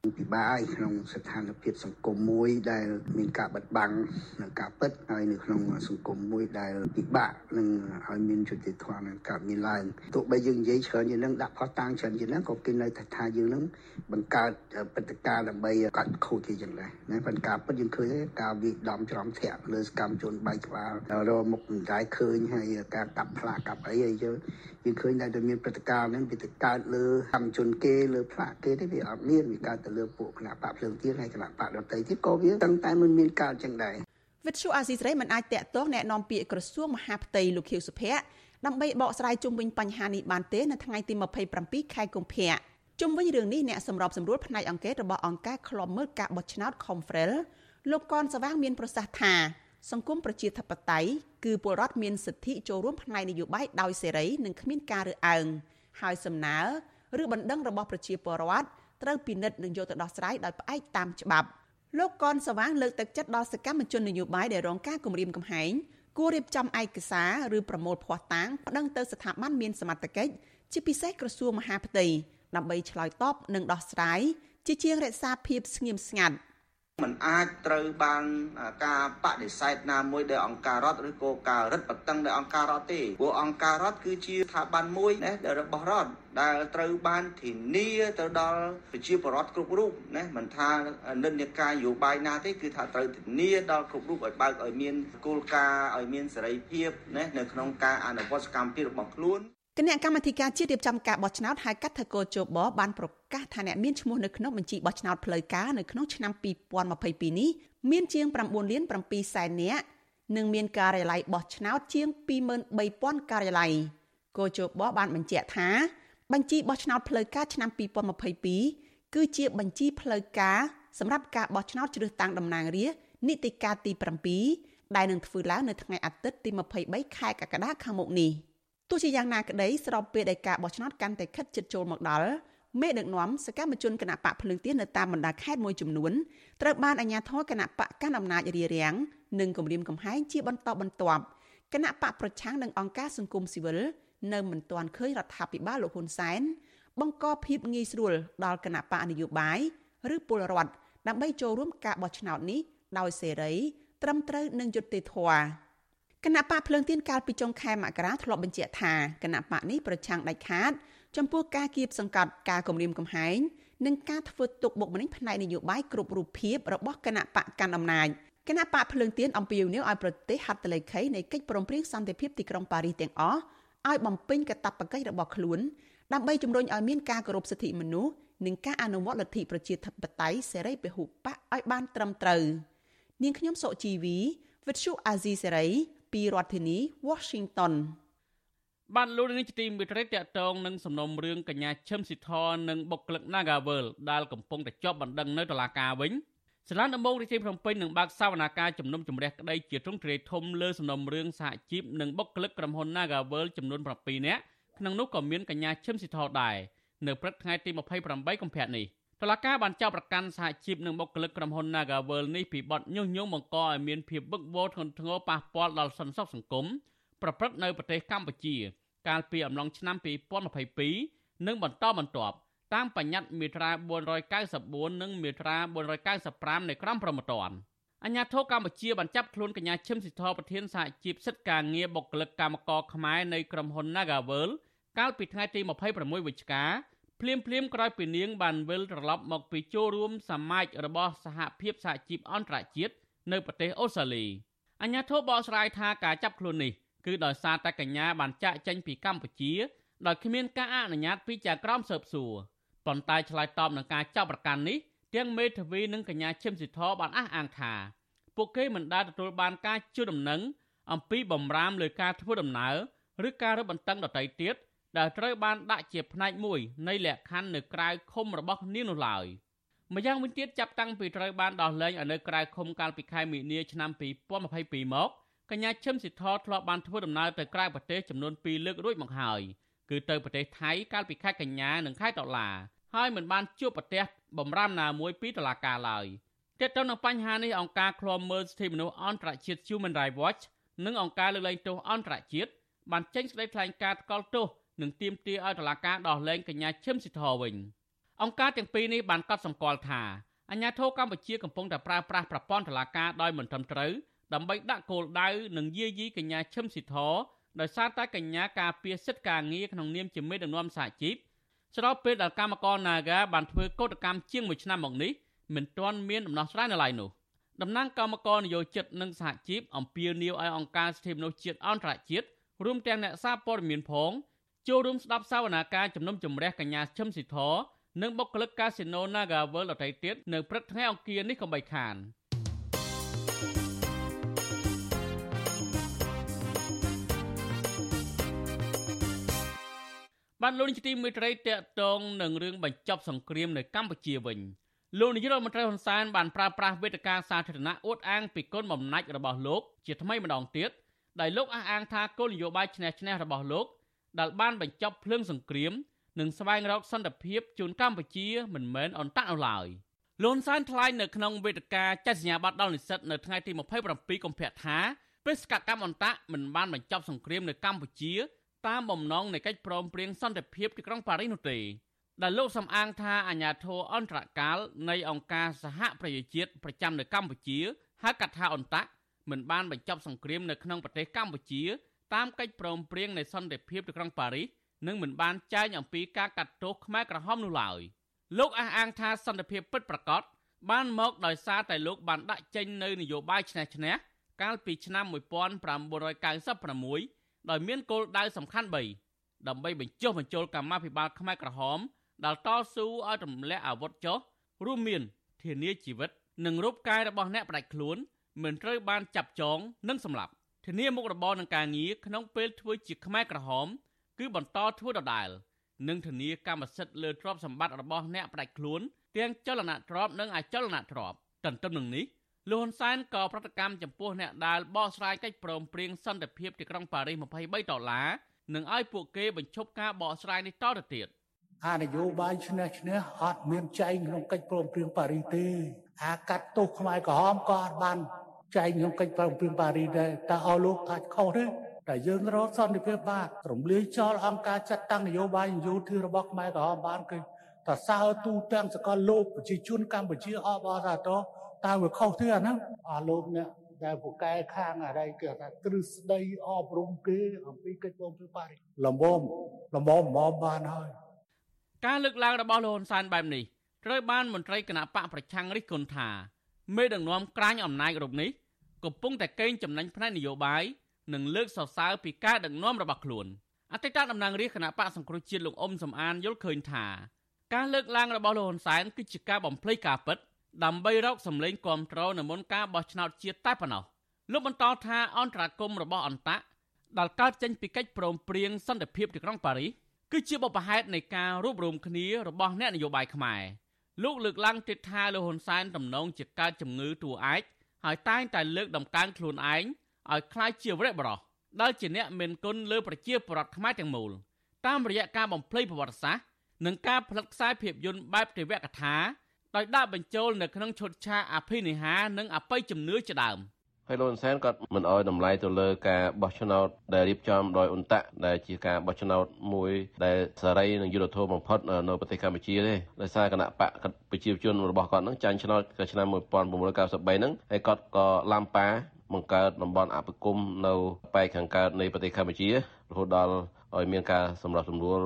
ពិបាកក្នុងស្ថានភាពសង្គមមួយដែលមានការបិទបាំងនៅការពិតហើយនៅក្នុងសង្គមមួយដែលពិបាកនឹងឲ្យមានយុត្តិធម៌នឹងកើតមានឡើងទោះបីយើងនិយាយច្រើនជាងនឹងដាក់ផុសតាំងច្រើនជាងនឹងក៏គេនៅតែថាយើងនឹងបង្កើតព្រឹត្តិការណ៍ដើម្បីកាត់ខូចជាចឹងដែរណាប៉ុន្តែការពិតយើងឃើញការវិដំច្រំធាក់លើសកម្មជនបែកក្បាលរមុខមិនដែរឃើញហើយការកាប់ផ្លាកកាប់អីអីយើងយើងឃើញតែមានព្រឹត្តិការណ៍ហ្នឹងវាទៅកើតលើកម្មជនគេលើផ្លាកគេទេវាអត់មានវាកើតទៅលើពួកគណៈបកភ្លើងទៀនហើយគណៈបកដតីទៀតក៏វាទាំងតែមិនមានកើតចឹងដែរវិទ្យុអាស៊ីសេរីមិនអាចតាក់ទងแนะនាំពាក្យក្រសួងមហាផ្ទៃលោកខៀវសុភ័ក្រដើម្បីបកស្រាយជុំវិញបញ្ហានេះបានទេនៅថ្ងៃទី27ខែកុម្ភៈជុំវិញរឿងនេះអ្នកសម្របសម្រួលផ្នែកអង្គការរបស់អង្គការឃ្លាំមើលការបោះឆ្នោត Confrel លោកកនសវាងមានប្រសាសន៍ថា សង្គមប្រជាធិបតេយ្យគឺពលរដ្ឋមានសិទ្ធិចូលរួមផ្នែកនយោបាយដោយសេរីនិងគ្មានការរើសអើងហើយសំណើឬបណ្ដឹងរបស់ប្រជាពលរដ្ឋត្រូវពិនិត្យនិងយកទៅដោះស្រាយដោយផ្អែកតាមច្បាប់លោកកនសវាងលើកទឹកចិត្តដល់សកម្មជននយោបាយដែលរងការគំរាមកំហែងគួររៀបចំឯកសារឬប្រមូលភស្តុតាងប្តឹងទៅស្ថាប័នមានសមត្ថកិច្ចជាពិសេសក្រសួងមហាផ្ទៃដើម្បីឆ្លើយតបនិងដោះស្រាយជាជាងរក្សាភាពស្ងៀមស្ងាត់ มันអាចត្រូវបានការបដិសេធណាមួយដោយអង្គការរដ្ឋឬក៏ការរឹតបន្តឹងដោយអង្គការរដ្ឋទេព្រោះអង្គការរដ្ឋគឺជាស្ថាប័នមួយណារបស់រដ្ឋដែលត្រូវបានធានាទៅដល់ប្រជាពលរដ្ឋគ្រប់រូបណាមិនថានិន្នាការនយោបាយណាទេគឺថាត្រូវធានាដល់គ្រប់រូបឲ្យបើកឲ្យមានគោលការណ៍ឲ្យមានសេរីភាពណានៅក្នុងការអនុវត្តសកម្មភាពរបស់ខ្លួន គណៈកម្មាធិការជាតិរៀបចំការបោះឆ្នោតហៅកាត់ថាកោជបបានប្រកាសថាអ្នកមានឈ្មោះនៅក្នុងបញ្ជីបោះឆ្នោតផ្លូវការនៅក្នុងឆ្នាំ2022នេះមានជាង9លាន7សែននាក់និងមានការិយាល័យបោះឆ្នោតជាង23000ការិយាល័យកោជបបានបញ្ជាក់ថា បញ្ជីបោះឆ្នោតផ្លូវការឆ្នាំ2022គឺជាបញ្ជីផ្លូវការសម្រាប់ការបោះឆ្នោតជ្រើសតាំងតំណាងរាស្ត្រនីតិកាលទី7ដែលនឹងធ្វើឡើងនៅថ្ងៃអាទិត្យទី23ខែកក្កដាខាងមុខនេះ។ ទោះជាយ៉ាងណាក្តីស្របពេលដែលការបោះឆ្នោតកាន់តែខិតជិតចូលមកដល់មេដឹកនាំសកម្មជនគណៈបកភ្លើងទៀននៅតាមបណ្ដាខេត្តមួយចំនួនត្រូវបានអាជ្ញាធរគណៈបកកាន់អំណាចរារាំងនិងគំរាមកំហែងជាបន្តបន្ទាប់គណៈបកប្រឆាំងនិងអង្គការសង្គមស៊ីវិលនៅមិនទាន់ឃើញរដ្ឋាភិបាលលោកហ៊ុនសែនបង្កភាពងាយស្រួលដល់គណៈបកនយោបាយឬពលរដ្ឋដើម្បីចូលរួមការបោះឆ្នោតនេះដោយសេរីត្រឹមត្រូវនិងយុត្តិធម៌ គណៈបកភ្លើងទៀនកាលពីចុងខែមករាធ្លាប់បញ្ជាក់ថាគណៈបកនេះប្រឆាំងដាច់ខាត ចំពោះការគៀបសង្កត់ការគម្រាមកំហែងនិងការធ្វើទុកបុកម្នេញផ្នែកនយោបាយគ្រប់រូបភាពរបស់គណៈបកកាន់អំណាចគណៈបកភ្លើងទៀនអំពាវនាវឲ្យប្រទេសហត្ថលេខីនៃកិច្ចព្រមព្រៀងសន្តិភាពទីក្រុងប៉ារីសទាំងអស់ឲ្យបំពេញកាតព្វកិច្ចរបស់ខ្លួនដើម្បីជំរុញឲ្យមានការគោរពសិទ្ធិមនុស្សនិងការអនុវត្តលទ្ធិប្រជាធិបតេយ្យសេរីពហុបកឲ្យបានត្រឹមត្រូវនាងខ្ញុំសុជីវីវិទ្យុអាស៊ីសេរី ពីរដ្ឋធានី Washington បានលោកនាងជាទីមេត្រីតកតងនឹងសំណុំរឿងកញ្ញាឈឹមស៊ីធនិងបុគ្គលិក Nagavel ដែលកំពុងតែជាប់បណ្ដឹងនៅតុលាការវិញសាលាដំបងរាជធានីភ្នំពេញនឹងបើកសវនាការជំនុំជម្រះក្តីជាទ្រង់ទ្រាយធំលើសំណុំរឿងសហជីពនិងបុគ្គលិកក្រុមហ៊ុន Nagavel ចំនួន7នាក់ក្នុងនោះក៏មានកញ្ញាឈឹមស៊ីធដែរនៅព្រឹកថ្ងៃទី28កុម្ភៈនេះ។ តុលាការបានចោទប្រកាន់សហជីពនិងបុគ្គលិកក្រុមហ៊ុន Nagavel នេះពីបទញុះញង់បង្កឲ្យមានភាពវឹកវរធ្ងន់ធ្ងរប៉ះពាល់ដល់សន្តិសុខសង្គមប្រព្រឹត្តនៅប្រទេសកម្ពុជា កាលពីអំឡុងឆ្នាំ2022និងបន្តបន្ទាប់តាមបញ្ញត្តិមាត្រា494និងមាត្រា495នៃក្រមព្រហ្មទណ្ឌអញ្ញាធិកម្ពុជាបានចាប់ខ្លួនកញ្ញាឈឹមស៊ីធប្រធានសហជីពសិទ្ធិការងារបុគ្គលិកកម្មករខ្មែរនៃក្រុមហ៊ុន Nagavel កាលពីថ្ងៃទី26វិច្ឆិកា ភ្លាមភ្លាមក្រោយពីនាងបានវិលត្រឡប់មកពីចូលរួមសមាជរបស់សហភាពសហជីពអន្តរជាតិនៅប្រទេសអូស្ត្រាលីអញ្ញាធិបបកស្រាយថាការចាប់ខ្លួននេះគឺដោយសារតែកញ្ញាបានចាក់ចេញពីកម្ពុជាដោយគ្មានការអនុញ្ញាតពីចៅក្រមស៊ើបសួរប៉ុន្តែឆ្លើយតបនឹងការចាប់ប្រកាន់នេះទាំងមេធាវីនិងកញ្ញាឈឹមស៊ីធបានអះអាងថាពួកគេមិនដែលទទួលបានការជួយដំណឹងអំពីបំរាមលើការធ្វើដំណើរឬការរឹតបន្តឹងដទៃទៀត ដែលត្រូវបានដាក់ជាផ្នែកមួយនៃលក្ខខណ្ឌនៅក្រៅឃុំរបស់នាងនោះឡើយម្យ៉ាងវិញទៀតចាប់តាំងពីត្រូវបានដោះលែងឲ្យនៅក្រៅឃុំកាលពីខែមីនាឆ្នាំ2022មកកញ្ញាឈឹមស៊ីធធ្លាប់បានធ្វើដំណើរទៅក្រៅប្រទេសចំនួន2លើករួចមកហើយគឺទៅប្រទេសថៃកាលពីខែកញ្ញានិងខែតុលាហើយមិនបានជួបប្រទេសបំរាមណាមួយពីតុលាការឡើយទាក់ទងនឹងបញ្ហានេះអង្គការឃ្លាំមើលសិទ្ធិមនុស្សអន្តរជាតិ Human Rights Watch និងអង្គការលើកលែងទោសអន្តរជាតិបានចេញសេចក្តីថ្លែងការណ៍ថ្កោលទោស និងទាមទារឲ្យតុលាការដោះលែងកញ្ញាឈឹមស៊ីធវិញអង្គការទាំងពីរនេះបានកត់សម្គាល់ថាអាញាធរកម្ពុជាកំពុងតែប្រើប្រាស់ប្រព័ន្ធតុលាការដោយមិនត្រឹមត្រូវដើម្បីដាក់គោលដៅនិងយាយីកញ្ញាឈឹមស៊ីធដោយសារតែកញ្ញាការពារសិទ្ធិការងារក្នុងនាមជាមេដឹកនាំសហជីពស្របពេលដែលកម្មករ Naga បានធ្វើកោតកម្មជាង1ឆ្នាំមកនេះមិនទាន់មានដំណោះស្រាយនៅឡើយនោះតំណាងកម្មករនយោជិតនិងសហជីពអំពាវនាវឲ្យអង្គការសិទ្ធិមនុស្សជាតិអន្តរជាតិរួមទាំងអ្នកសារព័ត៌មានផង ចូលរួមស្ដាប់សវនាការជំនុំជម្រះកញ្ញាឈឹមស៊ីធនិងបុគ្គលិកកាស៊ីណូ Naga World ដទៃទៀតនៅព្រឹកថ្ងៃអង្គារនេះកុំបីខានបានលោកនាយកទីមេត្រីតកតងនឹងរឿងបញ្ចប់សង្គ្រាមនៅកម្ពុជាវិញលោកនាយករដ្ឋមន្ត្រីហ៊ុនសែនបានប្រើប្រាស់វេទិកាសាធារណៈអួតអាងពីគុណបំណាច់របស់លោកជាថ្មីម្ដងទៀតដោយលោកអះអាងថាគោលនយោបាយឈ្នះឈ្នះរបស់លោក ដែលបានបញ្ចប់ភ្លើងសង្គ្រាមនិងស្វែងរកសន្តិភាពជូនកម្ពុជាមិនមែនអន្តៈនោះឡើយលន់សានថ្លែងនៅក្នុងវេទិកាចសញ្ញាបត្រដល់និស្សិតនៅថ្ងៃទី27កុម្ភៈថាបេសកកម្មអន្តៈមិនបានបញ្ចប់សង្គ្រាមនៅកម្ពុជាតាមបំណងនៃកិច្ចព្រមព្រៀងសន្តិភាពទីក្រុងប៉ារីសនោះទេដែលលោកសំអាងថាអាញាធរអន្តរកាលនៃអង្គការសហប្រជាជាតិប្រចាំនៅកម្ពុជាហៅកាត់ថាអន្តៈមិនបានបញ្ចប់សង្គ្រាមនៅក្នុងប្រទេសកម្ពុជា តាមកិច្ចព្រមព្រៀងនៃសន្តិភាពទីក្រុងប៉ារីសនិងមិនបានចែងអំពីការកាត់ទោសខ្មែរក្រហមនោះឡើយលោកអះអាងថាសន្តិភាពពិតប្រាកដបានមកដោយសារតែលោកបានដាក់ចេញនៅនយោបាយឈ្នះឈ្នះកាលពីឆ្នាំ1996ដោយមានគោលដៅសំខាន់3ដើម្បីបញ្ចុះបញ្ចូលកម្មាភិបាលខ្មែរក្រហមដែលតស៊ូឲ្យទម្លាក់អាវុធចុះរួមមានធានាជីវិត និងរូបកាយរបស់អ្នកផ្ដាច់ខ្លួនមិនត្រូវបានចាប់ចងនិងសម្លាប់ ធានាមុខរបរនឹងការងារក្នុងពេលធ្វើជាខ្មែរក្រហម គឺបន្តធ្វើដដែលនិងធានាកម្មសិទ្ធិលើទ្រព្យសម្បត្តិរបស់អ្នកផ្ដាច់ខ្លួនទាំងចលនាទ្រព្យនិងអចលនាទ្រព្យទន្ទឹមនឹងនេះលោកហ៊ុនសែនក៏ប្រតិកម្មចំពោះអ្នកដែលបកស្រាយកិច្ចព្រមព្រៀងសន្តិភាពទីក្រុងប៉ារីស23ដុល្លារនិងឲ្យពួកគេបញ្ឈប់ការបកស្រាយនេះតទៅទៀតអានយោបាយឈ្នះឈ្នះអត់មានចែងក្នុងកិច្ចព្រមព្រៀងប៉ារីសទេអាកាត់ទោសខ្មែរក្រហមក៏អត់បាន ចែងក្នុងកិច្ចព្រមព្រៀងប៉ារីសដែរតើអស់លោកថាខុសទេតែយើងរកសន្តិភាពបានរំលាយចោលអង្គការចាត់តាំងនយោបាយយោធារបស់ខ្មែរក្រហមបានគឺតសើទូទាំងសកលលោកប្រជាជនកម្ពុជាអបអរសាទរតើវាខុសទេអាហ្នឹងអស់លោកអ្នកដែលពូកែខាងអីគេថាទ្រឹស្ដីអប់រំគេអំពីកិច្ចព្រមព្រៀងប៉ារីសលំមលំមមកបានហើយការលើកឡើងរបស់លោកហ៊ុនសែនបែបនេះត្រូវបានមន្ត្រីគណៈបកប្រឆាំងរិះគន់ថាមេដឹកនាំក្រាញអំណាចរូបនេះ កំពុងតែកេងចំណេញផ្នែកនយោបាយនិងលើកសរសើរពីការដឹកនាំរបស់ខ្លួនអតីតតំណាងរាជគណៈបកសង្គ្រោះជាតិលោកអ៊ុំសំអានយល់ឃើញថាការលើកឡើងរបស់លោកហ៊ុនសែនគឺជាការបំភ្លៃការពិតដើម្បីរកសម្លេងគាំទ្រនៅមុនការបោះឆ្នោតជាតិតែប៉ុណ្ណោះលោកបន្តថាអន្តរាគមរបស់អន្តៈដែលកើតចេញពីកិច្ចព្រមព្រៀងសន្តិភាពទីក្រុងប៉ារីសគឺជាបបផហេតុនៃការរួបរวมគ្នារបស់អ្នកនយោបាយខ្មែរលោកលើកឡើងទៀតថាលោកហ៊ុនសែនតំណងជាកើតជំងឺតួឯក ហើយតែងតែលើកដំកើងខ្លួនឯងឲ្យคล้ายជាវរៈបរោះដែលជាអ្នកមានគុណលើប្រជាពលរដ្ឋខ្មែរទាំងមូលតាមរយៈការបំភ្លៃប្រវត្តិសាស្ត្រនិងការផលិតខ្សែភាពយន្តបែបទេវកថាដោយដាក់បញ្ចូលនៅក្នុងឈុតឆាកអភិនិហានិងអបិយជំនឿជាដើម ហើយលោកហ៊ុនសែនក៏មិនអោយតម្លៃទៅលើការបោះឆ្នោតដែលរៀបចំដោយអ៊ុនតាក់ដែលជាការបោះឆ្នោតមួយដែលសេរីនិងយុត្តិធម៌បំផុតនៅប្រទេសកម្ពុជាទេដោយសារគណៈបកប្រជាជនរបស់គាត់នឹងចាញ់ឆ្នោតឆ្នាំ1993ហ្នឹងហើយគាត់ក៏ឡាំប៉ាបង្កើតតំបន់អភិគមនៅប៉ែកខាងកើតនៃប្រទេសកម្ពុជារហូតដល់ឲ្យមានការសម្រាប់សម្រួល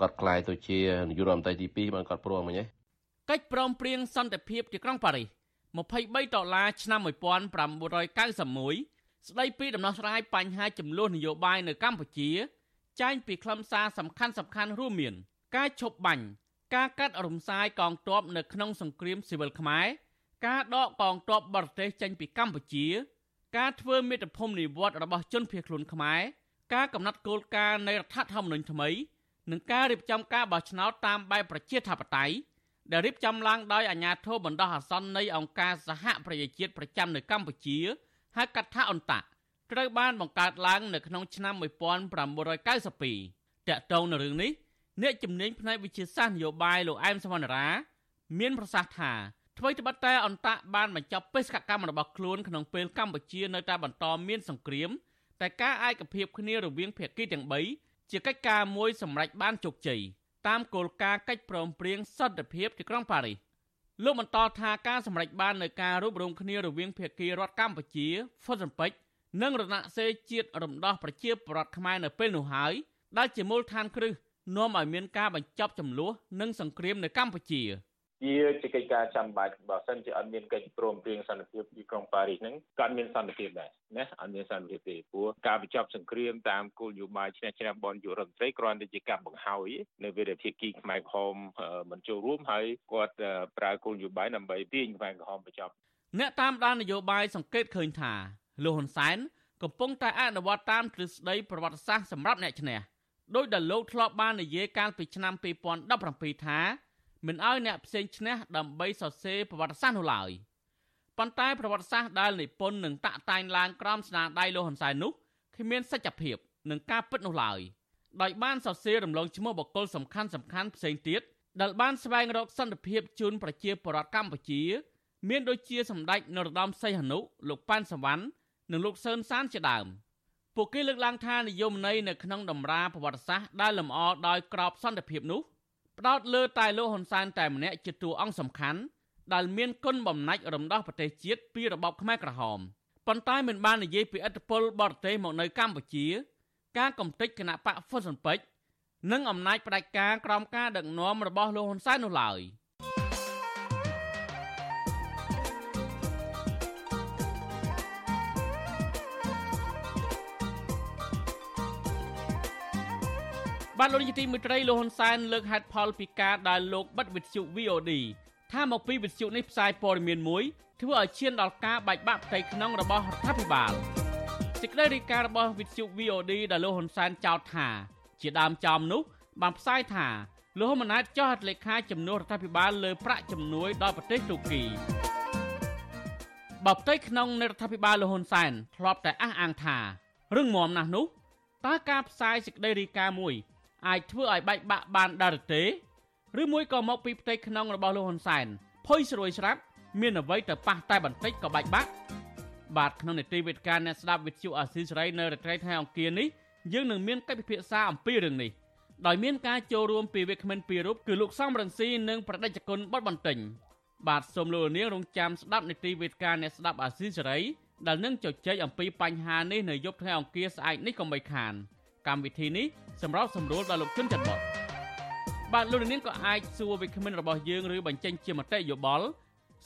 គាត់ខ្លាយទៅជានាយករដ្ឋមន្ត្រីទី2បានគាត់ព្រមមិញឯងកិច្ចព្រមព្រៀងសន្តិភាពទីក្រុងប៉ារីស 23ដុល្លារឆ្នាំ1991ស្ដីពីដំណោះស្រាយបញ្ហាចំនួននយោបាយនៅកម្ពុជា ចែងពីខ្លឹមសារសំខាន់សំខាន់រួមមាន ការឈប់បាញ់ការកាត់រំសាយកងទ័ពនៅក្នុងសង្គ្រាមស៊ីវិលខ្មែរការដកកងទ័ពបរទេសចេញពីកម្ពុជា ការធ្វើមេត្តាភូមិនិវត្តរបស់ជនភៀសខ្លួនខ្មែរការកំណត់គោលការណ៍នៃរដ្ឋធម្មនុញ្ញថ្មី និងការរៀបចំការបោះឆ្នោតតាមបែបប្រជាធិបតេយ្យ ដែលរៀបចំឡើងដោយអាជ្ញាធរបណ្ដោះអាសន្ននៃអង្គការសហប្រជាជាតិប្រចាំនៅកម្ពុជាហៅកាត់ថាអន្តៈត្រូវបានបង្កើតឡើងនៅក្នុងឆ្នាំ1992តាក់ទងនឹងរឿងនេះអ្នកជំនាញផ្នែកវិទ្យាសាស្ត្រនយោបាយលោកអែមសវណ្ណរា មានប្រសាសន៍ថាអ្វីត្បិតតែអន្តៈបានបញ្ចប់បេសកកម្មរបស់ខ្លួនក្នុងពេលកម្ពុជានៅតែបន្តមានសង្គ្រាមតែការឯកភាពគ្នារវាងភាគីទាំង3ជាកិច្ចការមួយសម្រេចបានជោគជ័យ តាមគោលការណ៍កិច្ចព្រមព្រៀងសន្តិភាពទីក្រុងប៉ារីសលោកបន្តថាការសម្រេចបាននៃការរួបរวมគ្នារវាងភាគីរដ្ឋកម្ពុជាហ្វុតសំពេចនិងរណសេរីជាតិរំដោះប្រជាពលរដ្ឋខ្មែរនៅពេលនោះហើយដែលជាមូលដ្ឋានគ្រឹះនាំឲ្យមានការបញ្ចប់ចំនួននិងសង្គ្រាមនៅកម្ពុជា។ ជាជាកិច្ចការចាំបាច់បើសិនជាអត់មានកិច្ចព្រមព្រៀងសន្តិភាពទីក្រុងប៉ារីសហ្នឹងក៏អត់មានសន្តិភាពដែរណាអត់មានសន្តិភាពទេព្រោះការបញ្ចប់សង្គ្រាមតាមគោលនយោបាយឈ្នះឈ្នះបនយុរដ្ឋមន្ត្រីគ្រាន់តែជាការបង្ហើយនៅវិរិយភាគីខ្មែរក្រហមមិនចូលរួមហើយគាត់ប្រើគោលនយោបាយដើម្បីទាញខ្មែរក្រហមបញ្ចប់អ្នកតាមដាននយោបាយសង្កេតឃើញថាលោកហ៊ុនសែនកំពុងតែអនុវត្តតាមទ្រឹស្ដីប្រវត្តិសាស្ត្រសម្រាប់អ្នកឈ្នះដោយដែលលោកធ្លាប់បាននិយាយកាលពីឆ្នាំ2017ថា មិនឲ្យអ្នកផ្សេងឈ្នះដើម្បីសរសេរប្រវត្តិសាស្ត្រនោះឡើយប៉ុន្តែប្រវត្តិសាស្ត្រដែលនិពន្ធនឹងតាក់តែងឡើងក្រោមស្នាដៃលោកហ៊ុនសែននោះគ្មានសច្ចភាពនឹងការពិតនោះឡើយដោយបានសរសេររំលងឈ្មោះបុគ្គលសំខាន់សំខាន់ផ្សេងទៀតដែលបានស្វែងរកសន្តិភាពជូនប្រជាពលរដ្ឋកម្ពុជា មានដូចជាសម្ដេចនរោត្តមសីហនុលោកប៉ាន់សវណ្ណនិងលោកសឿនសានជាដើមពួកគេលើកឡើងថានិយមន័យនៅក្នុងតម្រាប្រវត្តិសាស្ត្រដែលលម្អដោយក្របសន្តិភាពនោះ ផ្ដោតលើតែលោកហ៊ុនសែនតែម្នាក់ជាតួអង្គសំខាន់ដែលមានគុណបំណាច់រំដោះប្រទេសជាតិពីរបបខ្មែរក្រហមប៉ុន្តែមិនបាននិយាយពីឥទ្ធិពលបរទេសមកនៅកម្ពុជា ការកំទេចគណៈបកហ្វុនស៊ិនពេជ្រនិងអំណាចផ្ដាច់ការក្រោមការដឹកនាំរបស់លោកហ៊ុនសែននោះឡើយ។ បាទលោកនាយកទីមេត្រីលោកហ៊ុនសែនលើកហេតុផលពីការដែលលោកបិទវិទ្យុ VOD ថាមកពីវិទ្យុនេះផ្សាយព័ត៌មានមួយធ្វើឲ្យឈានដល់ការបែកបាក់ផ្ទៃក្នុងរបស់រដ្ឋាភិបាលសេចក្តីរាយការណ៍របស់វិទ្យុ VOD ដែលលោកហ៊ុនសែនចោទថា ជាដើមចំនោះបានផ្សាយថាលោកហ៊ុនម៉ាណែតចោទហត្ថលេខាជំនួសរដ្ឋាភិបាលលើប្រាក់ជំនួយដល់ប្រទេសទូគីបើផ្ទៃក្នុងនៃរដ្ឋាភិបាលលោកហ៊ុនសែនធ្លាប់តែអះអាងថារឹងមាំណាស់នោះតើការផ្សាយសេចក្តីរាយការណ៍មួយ អាចធ្វើឲ្យបែកបាក់បានដែរទេឬមួយក៏មកពីផ្ទៃក្នុងរបស់លោកហ៊ុនសែនភុយស្រួយស្រាប់មានអ្វីទៅប៉ះតែបន្តិចក៏បែកបាក់បាទក្នុងនីតិវិទ្យាអ្នកស្ដាប់វិទ្យុអាស៊ីសេរីនៅរាត្រីថ្ងៃអង្គារនេះយើងនឹងមានកិច្ចពិភាក្សាអំពីរឿងនេះដោយមានការចូលរួមពីវិក្កាមិនពីររូបគឺលោកសំរងស៊ីនិងប្រដេជគុណបុតបន្ទិញបាទសូមលោកនាងរងចាំស្ដាប់នីតិវិទ្យាអ្នកស្ដាប់អាស៊ីសេរីដែលនឹងជជែកអំពីបញ្ហានេះនៅយប់ថ្ងៃអង្គារស្អែកនេះកុំបីខាន។ កម្មវិធីនេះសម្រាប់សម្រួលដល់លោកជនច័ន្ទបតបាទលោកនាងក៏អាចសួរវិក្កាមិនរបស់យើងឬបញ្ចេញជាមតិយោបល់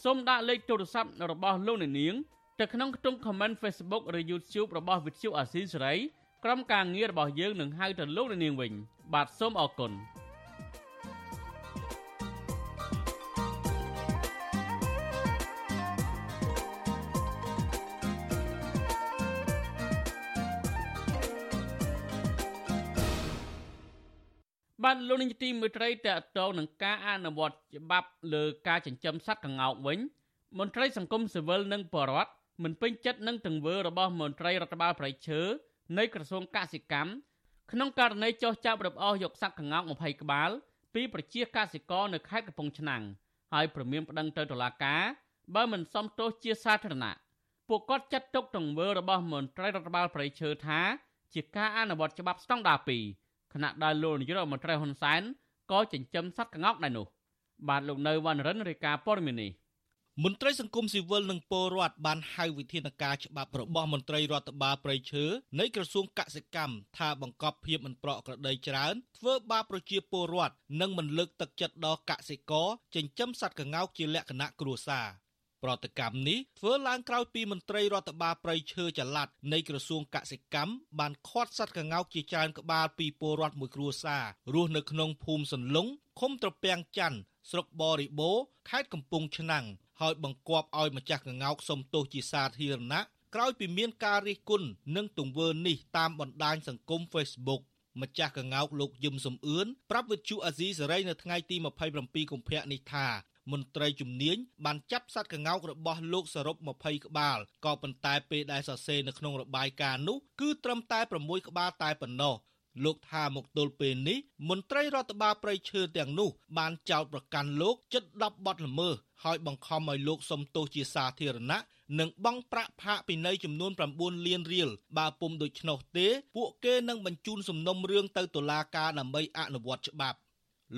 សូមដាក់លេខទូរស័ព្ទរបស់លោកនាងទៅក្នុងខ្ទង់ comment Facebook ឬ YouTube របស់ Vuthu Asia សេរីក្រុមការងាររបស់យើងនឹងហៅទៅលោកនាងវិញ បាទសូមអរគុណ បាទលោកនាយកទីមេត្រីតកតងនឹងការអនុវត្តច្បាប់លើការចិញ្ចឹមសត្វកង្កោកវិញមន្ត្រីសង្គមស៊ីវិលនិងបរដ្ឋមិនពេញចិត្តនឹងទង្វើរបស់មន្ត្រីរដ្ឋបាលប្រៃឈើនៃក្រសួងកសិកម្មក្នុងករណីចោះចាប់រំអស់យកសត្វកង្កោក20ក្បាល ពីប្រជាកសិករនៅខេត្តកំពង់ឆ្នាំងហើយព្រមានប្តឹងទៅតុលាការបើមិនសមទោសជាសាធារណៈពួកគាត់ចាត់ទុកទង្វើរបស់មន្ត្រីរដ្ឋបាលប្រៃឈើថា ជាការអនុវត្តច្បាប់ស្តង់ដារ2 ខណៈដែលលោកនាយករដ្ឋមន្ត្រីហ៊ុនសែនក៏ចិញ្ចឹមសត្វក្ងោកដែរនោះបាទលោកនៅវណ្ណរិនរាយការណ៍ព័ត៌មាននេះមន្ត្រីសង្គមស៊ីវិលនិងពលរដ្ឋបានហៅវិធានការច្បាប់របស់មន្ត្រីរដ្ឋបាលប្រៃឈើនៃក្រសួងកសិកម្មថាបង្កប់ភាពមិនប្រក្រតីច្រើនធ្វើបាបប្រជាពលរដ្ឋនិងមិនលើកទឹកចិត្តដល់កសិករចិញ្ចឹមសត្វក្ងោកជាលក្ខណៈគ្រួសារ ប្រតិកម្មនេះធ្វើឡើងក្រោយពីមន្ត្រីរដ្ឋបាលប្រៃឈើចល័តនៃក្រសួងកសិកម្មបានឃាត់សត្វក្ងោកជាច្រើនក្បាលពីពលរដ្ឋមួយគ្រួសាររស់នៅក្នុងភូមិសន្លង់ឃុំត្រពាំងច័ន្ទស្រុកបរិបូរខេត្តកំពង់ឆ្នាំងហើយបង្គាប់ឲ្យម្ចាស់ក្ងោកសុំទោសជាសាធារណៈក្រោយពីមានការរិះគន់នឹងទង្វើនេះតាមបណ្ដាញសង្គម Facebook ម្ចាស់កងោកលោកយឹមសំអឿនប្រាប់វិទ្យុអាស៊ីសេរីនៅថ្ងៃទី27កុម្ភៈនេះថា មន្ត្រីជំនាញបានចាប់សត្វក្ងោករបស់លោកសរុប20ក្បាលក៏ប៉ុន្តែពេលដែលសរសេរនៅក្នុងរបាយការណ៍នោះគឺត្រឹមតែ6ក្បាលតែប៉ុណ្ណោះលោកថាមកទល់ពេលនេះមន្ត្រីរដ្ឋបាលព្រៃឈើទាំងនោះបានចោទប្រកាន់លោកជិត10បទល្មើសហើយបង្ខំឲ្យលោកសុំទោសជាសាធារណៈនិងបង់ប្រាក់ផាកពិន័យចំនួន9លានរៀលបើពុំដូច្នោះទេ ពួកគេនឹងបញ្ជូនសំណុំរឿងទៅតុលាការដើម្បីអនុវត្តច្បាប់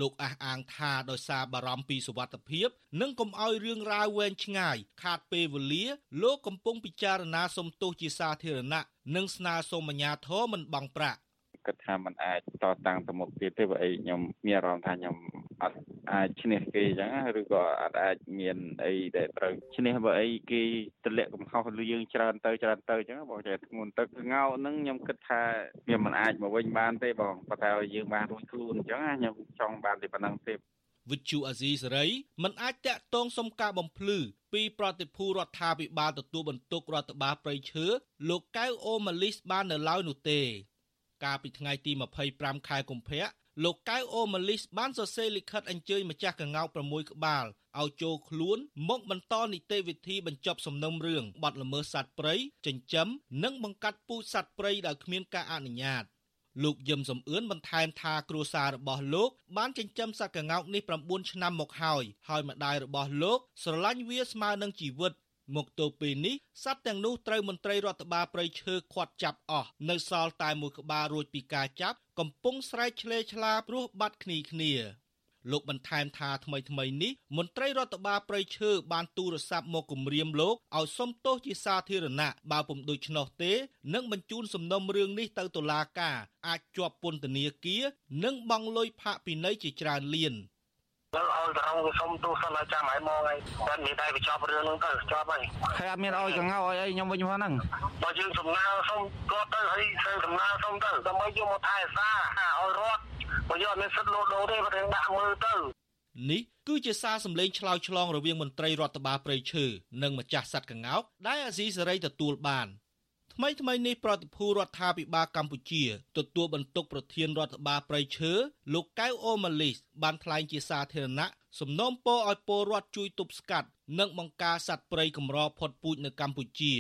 លោកអះអាងថាដោយសារបារម្ភពីសុវត្ថិភាព និងកុំឲ្យរឿងរ៉ាវវែងឆ្ងាយខាតពេលវេលា លោកកំពុងពិចារណាសុំទោសជាសាធារណៈនិងស្នើសុំអាជ្ញាធរមិនបង់ប្រាក់ គិតថាมันអាចតតាំងទៅមុខទៀតទេបើអីខ្ញុំមានអារម្មណ៍ថាខ្ញុំអត់អាចឈ្នះគេអញ្ចឹងឬក៏អត់អាចមានអីដែលត្រូវឈ្នះបើអីគេទម្លាក់កំហុសលើយើងច្រើនទៅច្រើនទៅអញ្ចឹងបងចេះធ្ងន់ទឹកងោហ្នឹងខ្ញុំគិតថាវាមិនអាចមកវិញបានទេបងប៉ុន្តែឲ្យយើងបានរួចខ្លួនអញ្ចឹងខ្ញុំចង់បានតែប៉ុណ្្នឹងទេវិទ្យុអាស៊ីសេរីមិនអាចតាក់ទងសុំការបំភ្លឺពីប្រតិភូរដ្ឋាភិបាលទទួលបន្ទុករដ្ឋបាលប្រៃឈើលោកកៅអូម៉ាលីសបាននៅឡើយនោះទេ កាលពីថ្ងៃទី25ខែកុម្ភៈលោកកៅអូម៉ាលីសបានសរសេរលិខិតអញ្ជើញម្ចាស់កងោក6ក្បាលឲ្យចូលខ្លួនមកបន្តនីតិវិធីបញ្ចប់សំណុំរឿងបាត់ល្មើសសត្វព្រៃចិញ្ចឹមនិងបង្កាត់ពូជសត្វព្រៃដោយគ្មានការអនុញ្ញាតលោកយឹមសំអឿនបន្ថែមថាគ្រួសាររបស់លោកបានចិញ្ចឹមសត្វកងោកនេះ9ឆ្នាំមកហើយហើយម្ដាយរបស់លោកស្រឡាញ់វាស្មើនឹងជីវិត មកទល់ពេលនេះសត្វទាំងនោះត្រូវមន្ត្រីរដ្ឋបាលព្រៃឈើឃាត់ចាប់អស់នៅសល់តែមួយក្បាលរួចពីការចាប់កំពុងស្រែកឆ្លេឆ្លាព្រោះបាត់គ្នាគ្នាលោកបន្ថែមថាថ្មីថ្មីនេះមន្ត្រីរដ្ឋបាលប្រៃឈើបានទូរស័ព្ទមកគម្រាមលោកឲ្យសុំទោសជាសាធារណៈបើពុំដូច្នោះទេនឹងបញ្ជូនសំណុំរឿងនេះទៅតុលាការអាចជាប់ពន្ធនាគារនិងបង់លុយផាកពិន័យជាច្រើនលាន ទៅឲ្យទៅអង្គសុំទូសិនឲ្យចាំឲ្យមកហើយតែមានតែបញ្ចប់រឿងហ្នឹងទៅចប់ហើយហើយអត់មានឲ្យកងោឲ្យអីខ្ញុំវិញហ្នឹងបើយើងសំណើសុំគាត់ទៅហើយធ្វើសំណើសុំទៅដើម្បីយកមកថែសារឲ្យរត់បើយកមានសិទ្ធិលោដូទេបើរឿងដាក់មើលទៅនេះគឺជាសារសម្លេងឆ្លើយឆ្លងរវាងមន្ត្រីរដ្ឋបាលព្រៃឈើនិងម្ចាស់សត្វកង្កោកដែលអាស៊ីសេរីទទួលបាន ថ្មីថ្មីនេះប្រតិភូរដ្ឋាភិបាលកម្ពុជាទទួលបន្ទុកប្រធានរដ្ឋបាលព្រៃឈើលោកកៅអូម៉ាលីសបានថ្លែងជាសាធារណៈសំណូមពរឲ្យពលរដ្ឋជួយទប់ស្កាត់និងបង្ការសត្វព្រៃកម្រផុតពូជនៅកម្ពុជា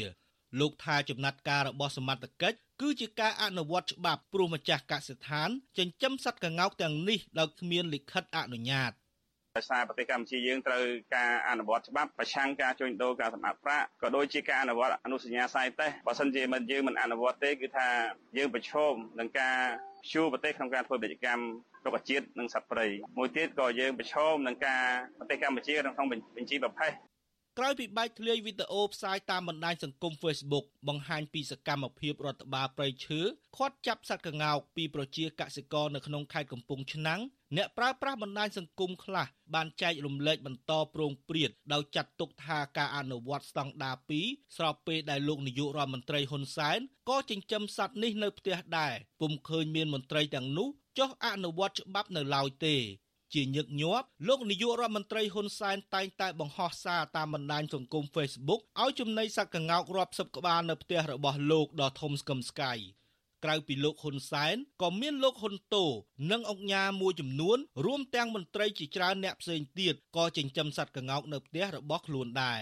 លោកថាចំណាត់ការរបស់សមត្ថកិច្ចគឺជាការអនុវត្តច្បាប់ព្រោះម្ចាស់កសិដ្ឋានចិញ្ចឹមសត្វកង្កោកទាំងនេះដោយគ្មានលិខិតអនុញ្ញាត។ ដោយសារប្រទេសកម្ពុជាយើងត្រូវការអនុវត្តច្បាប់ប្រឆាំងការជួញដូរការសម្អាតប្រាក់ក៏ដូចជាការអនុវត្តអនុសញ្ញាសាយតេស្តបើសិនជាមិនយើងមិនអនុវត្តទេគឺថាយើងប្រឈមនឹងការជួប្រទេសក្នុងការធ្វើពាណិជ្ជកម្មរុក្ខជាតិនិងសត្វព្រៃមួយទៀតក៏យើងប្រឈមនឹងការប្រទេសកម្ពុជាក្នុងបញ្ជីប្រភេទក្រោយពីបែកធ្លាយវីដេអូផ្សាយតាមបណ្ដាញសង្គម Facebook បង្ហាញពីសកម្មភាពរដ្ឋបាលព្រៃឈើឃាត់ចាប់សត្វកង្កោកពីប្រជាកសិករនៅក្នុងខេត្តកំពង់ឆ្នាំង អ្នកប្រើប្រាស់បណ្ដាញសង្គមខ្លះបានចែករំលែកបន្តប្រងព្រាតដោយចាត់ទុកថាការអនុវត្តស្តង់ដារ2ស្របពេលដែលលោកនាយករដ្ឋមន្ត្រីហ៊ុនសែនក៏ចិញ្ចឹមសត្វនេះនៅផ្ទះដែរពុំឃើញមានមន្ត្រីទាំងនោះចុះអនុវត្តច្បាប់នៅឡើយទេជាញឹកញាប់លោកនាយករដ្ឋមន្ត្រីហ៊ុនសែនតែងតែបង្ហោះសារតាមបណ្ដាញសង្គម Facebook ឲ្យចំណីសត្វកង្កោករាប់សិបក្បាលនៅផ្ទះរបស់លោកដ៏ធំស្កឹមស្កៃ ក្រៅពីលោកហ៊ុនសែនក៏មានលោកហ៊ុនតូនិងអង្គការមួយចំនួនរួមទាំងមន្ត្រីជាច្រើនអ្នកផ្សេងទៀតក៏ចិញ្ចឹមសត្វកង្កោកនៅផ្ទះរបស់ខ្លួនដែរ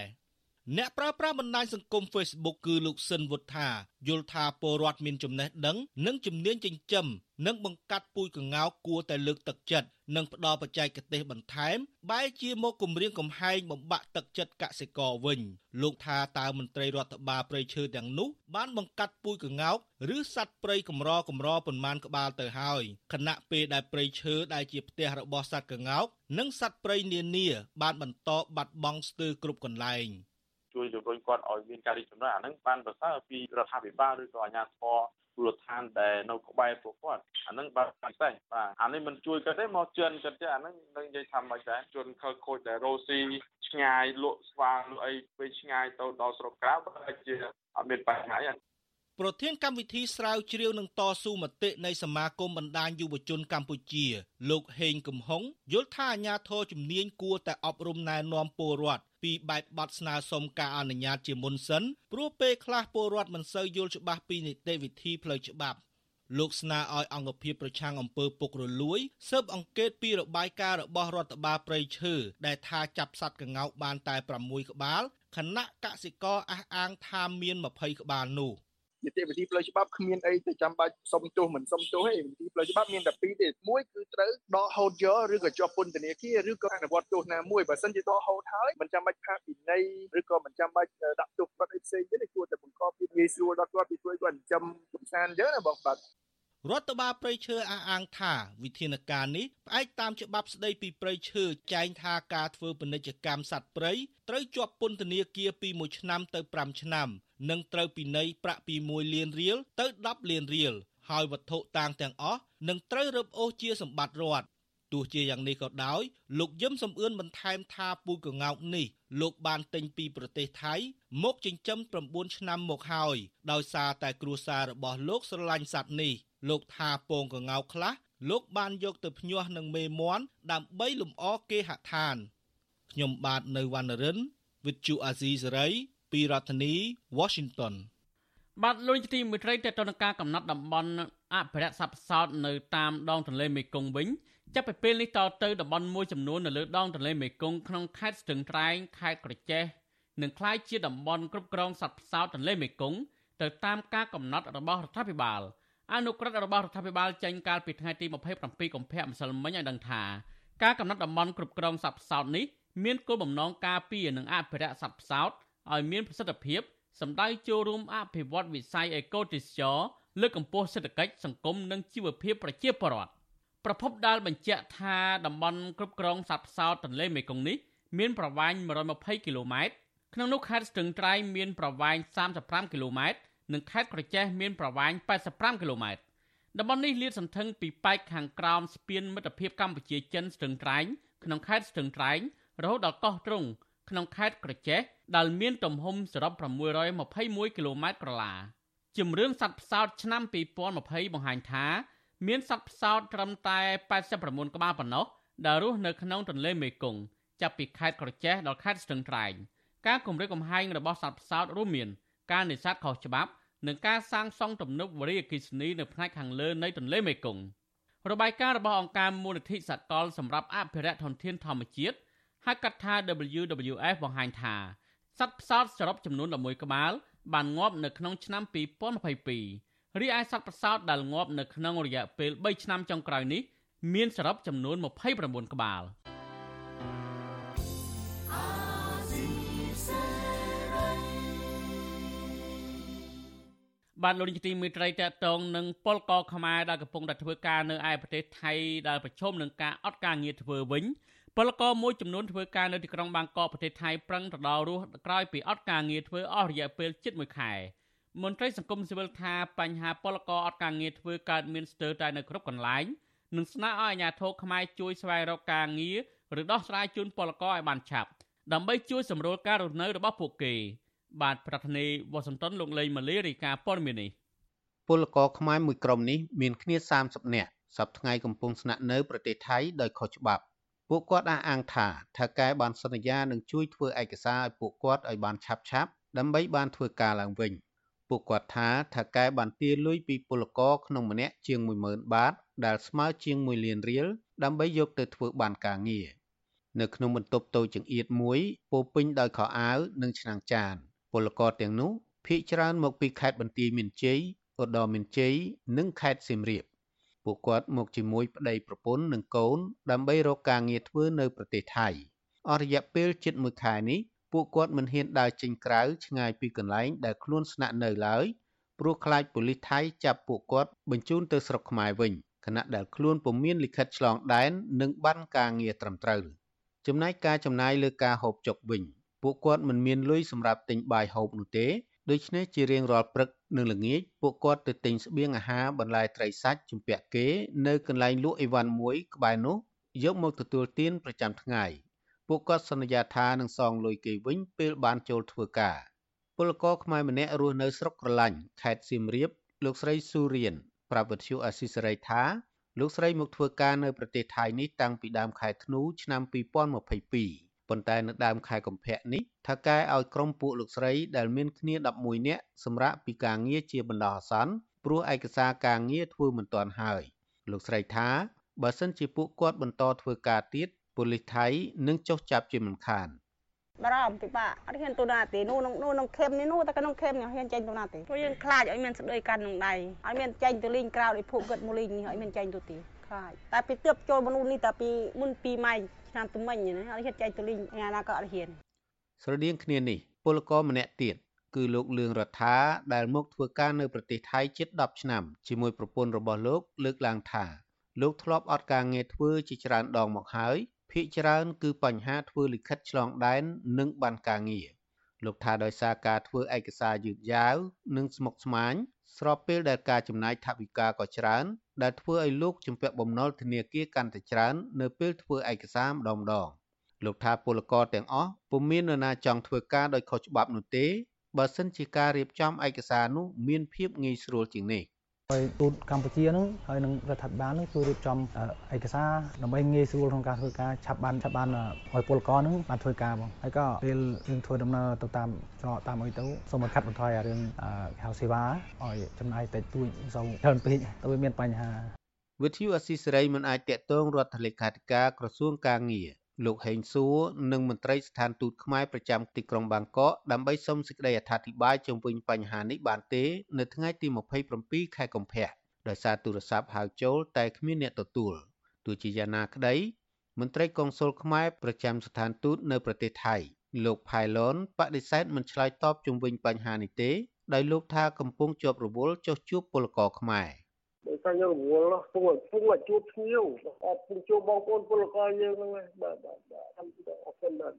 អ្នកប្រើប្រាស់បណ្ដាញសង្គម Facebook គឺលោកស៊ិនវុទ្ធាយល់ថាពលរដ្ឋមានចំណេះដឹងនិងជំនាញចិញ្ចឹមនិងបង្កាត់ពូជកង្កោកគួរតែលើកទឹកចិត្តនិងផ្ដល់បច្ចេកទេសបន្ថែមបែរជាមកគម្រាមកំហែងបំបាក់ទឹកចិត្តកសិករវិញលោកថាតើមន្ត្រីរដ្ឋបាលព្រៃឈើទាំងនោះបានបង្កាត់ពូជកង្កោកឬសត្វព្រៃកម្រកម្រប៉ុន្មានក្បាលទៅហើយខណៈពេលដែលព្រៃឈើដែលជាផ្ទះរបស់សត្វកង្កោកនិងសត្វព្រៃនានាបានបន្តបាត់បង់ស្ទើរគ្រប់កន្លែង ជួយជំរុញគាត់ឲ្យមានការរីកចម្រើនអាហ្នឹងបានប្រសើរពីរដ្ឋាភិបាលឬក៏អាជ្ញាធរមូលដ្ឋានដែលនៅក្បែរពួកគាត់អាហ្នឹងបាទពិសេសបាទអានេះមិនជួយគាត់ទេមកជឿនគាត់ទេអាហ្នឹងនឹងនិយាយថាមិនដែរជន់ខលខូចដែលរ៉ូស៊ីឆ្ងាយលក់ស្វាលក់អីពេលឆ្ងាយទៅដល់ស្រុកក្រៅបើជាអត់មានបញ្ហាទេ ប្រធានកម្មវិធីស្រាវជ្រាវនឹងតស៊ូមតិនៃសមាគមបណ្ដាញយុវជនកម្ពុជា លោកហេងកំហុងយល់ថាអាញាធរជំនាញគួរតែអប់រំណែនាំពលរដ្ឋពីបែបបទស្នើសុំការអនុញ្ញាតជាមុនសិនព្រោះពេលខ្លះពលរដ្ឋមិនសូវយល់ច្បាស់ពីនីតិវិធីផ្លូវច្បាប់លោកស្នើឲ្យអង្គភាពប្រឆាំងអំពើពុករលួយស៊ើបអង្កេតពីរបាយការណ៍របស់រដ្ឋបាលព្រៃឈើដែលថាចាប់សត្វកង្កោកបានតែ6ក្បាលខណៈកសិករអះអាងថាមាន20ក្បាលនោះ នីតិវិធីផ្លូវច្បាប់គ្មានអីទៅចាំបាច់សុំទោសមិនសុំទោសទេនីតិផ្លូវច្បាប់មានតែពីរទេមួយគឺត្រូវដកហូតយកឬក៏ជាប់ពន្ធនាគារឬក៏អនុវត្តទោសណាមួយបើសិនជាដកហូតហើយមិនចាំបាច់ផាកពិន័យឬក៏មិនចាំបាច់ដាក់ទោសគាត់អីផ្សេងទេគួរតែបង្កភាពងាយស្រួលដល់គាត់ពីជួយគាត់ចិញ្ចឹមកំសាន្តអញ្ចឹងណាបងបាទរដ្ឋបាលព្រៃឈើអះអាងថាវិធានការនេះផ្អែកតាមច្បាប់ស្តីពីព្រៃឈើចែងថាការធ្វើពាណិជ្ជកម្មសត្វព្រៃត្រូវជាប់ពន្ធនាគារពី1ឆ្នាំទៅ5ឆ្នាំ និងត្រូវពិន័យប្រាក់ពី1លានរៀលទៅ10លានរៀលហើយវត្ថុតាងទាំងអស់នឹងត្រូវរឹបអូសជាសម្បត្តិរដ្ឋទោះជាយ៉ាងនេះក៏ដោយលោកយឹមសំអឿនបន្ថែមថាពូជកងោកនេះលោកបានទិញពីប្រទេសថៃមកចិញ្ចឹម9ឆ្នាំមកហើយដោយសារតែគ្រួសាររបស់លោកស្រឡាញ់សត្វនេះលោកថាពងកងោកខ្លះលោកបានយកទៅភ្ញាស់នឹងមេមន់ដើម្បីលំអគេហដ្ឋានខ្ញុំបាទនៅវណ្ណរិន With Chu Azizi Saray ពីរដ្ឋធានី Washington បាទលោកជាទីមេត្រីតទៅនឹងការកំណត់តំបន់អភិរក្សសត្វផ្សោតនៅតាមដងទន្លេមេគង្គវិញចាប់ពីពេលនេះតទៅតំបន់មួយចំនួននៅលើដងទន្លេមេគង្គក្នុងខេត្តស្ទឹងត្រែងខេត្តក្រចេះនឹងក្លាយជាតំបន់គ្រប់គ្រងសត្វផ្សោតទន្លេមេគង្គទៅតាមការកំណត់របស់រដ្ឋាភិបាលអនុក្រឹត្យរបស់រដ្ឋាភិបាលចេញកាលពីថ្ងៃទី27កុម្ភៈម្សិលមិញឲ្យដឹងថាការកំណត់តំបន់គ្រប់គ្រងសត្វផ្សោតនេះមានគោលបំណងការពារនិងអភិរក្សសត្វផ្សោត ឲ្យមានប្រសិទ្ធភាពសម្ដៅចូលរួមអភិវឌ្ឍវិស័យអេកូទេសចរលើកកម្ពស់សេដ្ឋកិច្ចសង្គមនិងជីវភាពប្រជាពលរដ្ឋប្រភពដែលបញ្ជាក់ថាតំបន់គ្រប់គ្រងសត្វផ្សោតទន្លេមេគង្គនេះមានប្រវែង120គីឡូម៉ែត្រក្នុងនោះខេត្តស្ទឹងត្រែងមានប្រវែង35គីឡូម៉ែត្រនិងខេត្តក្រចេះមានប្រវែង85គីឡូម៉ែត្រតំបន់នេះលាតសន្ធឹងពីប៉ែកខាងក្រោមស្ពានមិត្តភាពកម្ពុជាចិនស្ទឹងត្រែងក្នុងខេត្តស្ទឹងត្រែងរហូតដល់កោះទ្រង់ ក្នុងខេត្តក្រចេះដែលមានទំហំសរុប621គីឡូម៉ែត្រក្រឡាជំរឿនសត្វផ្សោតឆ្នាំ2020បង្ហាញថាមានសត្វផ្សោតត្រឹមតែ89ក្បាលប៉ុណ្ណោះដែលរស់នៅក្នុងទន្លេមេគង្គចាប់ពីខេត្តក្រចេះដល់ខេត្តស្ទឹងត្រែងការគម្រាមកំហែងរបស់សត្វផ្សោតរួមមានការនេសាទខុសច្បាប់និងការសាងសង់ទំនប់វារីអគ្គិសនីនៅផ្នែកខាងលើនៃទន្លេមេគង្គរបាយការណ៍របស់អង្គការមូលនិធិសកលសម្រាប់អភិរក្សធនធានធម្មជាតិ ហៅកាត់ថា WWF បង្ហាញថាសត្វផ្សោតសរុបចំនួន11ក្បាល បានងាប់នៅក្នុងឆ្នាំ2022រីឯសត្វផ្សោតដែលងាប់នៅក្នុងរយៈពេល3ឆ្នាំចុងក្រោយនេះមានសរុបចំនួន29ក្បាល។បានលោកនាយកទីមេត្រីតកតងនឹងពលកខ្មែរដែលកំពុងតែធ្វើការនៅឯប្រទេសថៃដែលប្រឈមនឹងការអត់ការងារធ្វើវិញ ពលករមួយចំនួនធ្វើការនៅទីក្រុងបាងកកប្រទេសថៃប្រឹងទៅដល់រស់ក្រោយពីអត់ការងារធ្វើអស់រយៈពេលជិត1ខែមន្ត្រីសង្គមស៊ីវិលថាបញ្ហាពលករអត់ការងារធ្វើកើតមានស្ទើរតែនៅគ្រប់កន្លែងនិងស្នើឲ្យអាជ្ញាធរខ្មែរជួយស្វែងរកការងារឬដោះស្រាយជូនពលករឲ្យបានឆាប់ដើម្បីជួយសម្រួលការរស់នៅរបស់ពួកគេបាទប្រធានាធិបតីវ៉ាស៊ីនតោនលោកលេងម៉ាលីរាយការណ៍ព័ត៌មាននេះពលករខ្មែរមួយក្រុមនេះមានគ្នា30នាក់សប្តាហ៍ថ្ងៃកំពុងស្នាក់នៅប្រទេសថៃដោយខុសច្បាប់ ពួកគាត់អះអាងថាថៅកែបានសន្យានឹងជួយធ្វើឯកសារឲ្យពួកគាត់ឲ្យបានឆាប់ឆាប់ដើម្បីបានធ្វើការឡើងវិញពួកគាត់ថាថៅកែបានទារលុយពីពលករក្នុងម្នាក់ជាង10000បាត ដែលស្មើជាង1លានរៀលដើម្បីយកទៅធ្វើបានការងារនៅក្នុងបន្ទប់តូចចង្អៀតមួយពោពេញដោយខោអាវនិងឆ្នាំងចាន ពលករទាំងនោះភ ieck ច្រើនមកពីខេត្តបន្ទាយមានជ័យឧត្តរមានជ័យនិងខេត្តសៀមរាប ពួកគាត់មកជាមួយប្តីប្រពន្ធនិងកូន ដើម្បីរកការងារធ្វើនៅប្រទេសថៃអស់រយៈពេលជិត1ខែនេះពួកគាត់មិនហ៊ានដើរចេញក្រៅឆ្ងាយពីកន្លែងដែលខ្លួនស្នាក់នៅឡើយព្រោះខ្លាចប៉ូលីសថៃចាប់ពួកគាត់បញ្ជូនទៅស្រុកខ្មែរវិញខណៈដែលខ្លួនពុំមានលិខិតឆ្លងដែននិងបានការងារត្រឹមត្រូវចំណែកការចំណាយលើការហូបចុកវិញពួកគាត់មិនមានលុយសម្រាប់ទិញបាយហូបនោះទេដូច្នេះជារៀងរាល់ព្រឹក និងល្ងាចពួកគាត់ទៅទិញស្បៀងអាហារបន្លែត្រីសាច់ជំពាក់គេ នៅកន្លែងលក់អីវ៉ាន់មួយក្បែរនោះយកមកទទួលទានប្រចាំថ្ងៃពួកគាត់សន្យាថានឹងសងលុយគេវិញពេលបានចូលធ្វើការពលករខ្មែរម្នាក់រស់នៅស្រុកក្រឡាញ់ខេត្តសៀមរាប លោកស្រីស៊ូរៀនប្រាប់វិទ្យុអាស៊ីសេរីថាលោកស្រីមកធ្វើការនៅប្រទេសថៃនេះតាំងពីដើមខែធ្នូឆ្នាំ2022 ប៉ុន្តែនៅដើមខែកុម្ភៈនេះថៅកែឲ្យក្រុមពួកលោកស្រីដែលមានគ្នា11នាក់សម្រាប់ពីការងារជាបណ្ដោះអាសន្នព្រោះឯកសារការងារធ្វើមិនទាន់ហើយលោកស្រីថាបើសិនជាពួកគាត់បន្តធ្វើការទៀតប៉ូលីសថៃនឹងចុះចាប់ជាមិនខានបារម្ភពិបាកអត់ហ៊ានទៅណាទេនោះនោះក្នុងខេមនេះនោះតែក្នុងខេមនេះហ៊ានចេញទៅណាទេព្រោះយើងខ្លាចឲ្យមានស្ដីកាន់ក្នុងដៃឲ្យមានចេញទៅលេងក្រៅឲ្យភពគិតមកលេងនេះឲ្យមានចេញទៅទេខ្លាចតែពីទើបចូលមនុស្សនេះតែពីមុន2ម៉ៃ ឆ្នាំទំមិញណាអត់ហ៊ានចែកទៅលេងថ្ងៃណាក៏អត់ហ៊ានស្រដៀងគ្នានេះពលករម្នាក់ទៀតគឺលោកលឿងរដ្ឋាដែលមកធ្វើការនៅប្រទេសថៃជិត10ឆ្នាំជាមួយប្រពន្ធរបស់លោកលើកឡើងថាលោកធ្លាប់អត់ការងារធ្វើជាច្រើនដងមកហើយភាគច្រើនគឺបញ្ហាធ្វើលិខិតឆ្លងដែននិងបានការងារលោកថាដោយសារការធ្វើឯកសារយឺតយ៉ាវនិងស្មុគស្មាញស្របពេលដែលការចំណាយថវិកាក៏ច្រើន ដែលធ្វើឲ្យលោកជំពាក់បំណុលធនាគារកាន់តែច្រើន នៅពេលធ្វើឯកសារម្ដងម្ដងលោកថាពលករទាំងអស់ពុំមាននរណាចង់ធ្វើការដោយខុសច្បាប់នោះទេបើសិនជាការរៀបចំឯកសារនោះមានភាពងាយស្រួលជាងនេះ ហើយទូតកម្ពុជានឹងហើយនឹងរដ្ឋាភិបាលនឹងជួយរៀបចំឯកសារដើម្បីងាយស្រួលក្នុងការធ្វើការឆាប់បានឆាប់បានឲ្យពលករនឹងបានធ្វើការបងហើយក៏ពេលយើងធ្វើដំណើរទៅតាមច្រកតាមអីទៅសូមឲ្យកាត់បន្ថយអារឿងហៅសេវាឲ្យចំណាយតិចតួចមិនសូវច្រើនពេកទៅវាមានបញ្ហាវិទ្យុអស៊ីសេរីមិនអាចតាក់ទងរដ្ឋលេខាធិការក្រសួងកាងារ លោកហេងសួរនិងមន្ត្រីស្ថានទូតខ្មែរប្រចាំទីក្រុងបាងកកដើម្បីសុំសេចក្តីអធិប្បាយជុំវិញបញ្ហានេះបានទេ នៅថ្ងៃទី27ខែកុម្ភៈដោយសារទូរស័ព្ទហៅចូលតែគ្មានអ្នកទទួលទោះជាយ៉ាងណាក្តីមន្ត្រីកុងស៊ុលខ្មែរប្រចាំស្ថានទូតនៅប្រទេសថៃ លោកផៃឡុនបដិសេធមិនឆ្លើយតបជុំវិញបញ្ហានេះទេដោយលោកថាកំពុងជាប់រវល់ចុះជួបពលករខ្មែរ ដោយសារយើងរវល់ពងពងជួបភ្ញៀវអត់ពងជួបបងប្អូនពលករយើងហ្នឹងបាទបាទបាទអរគុណបាទ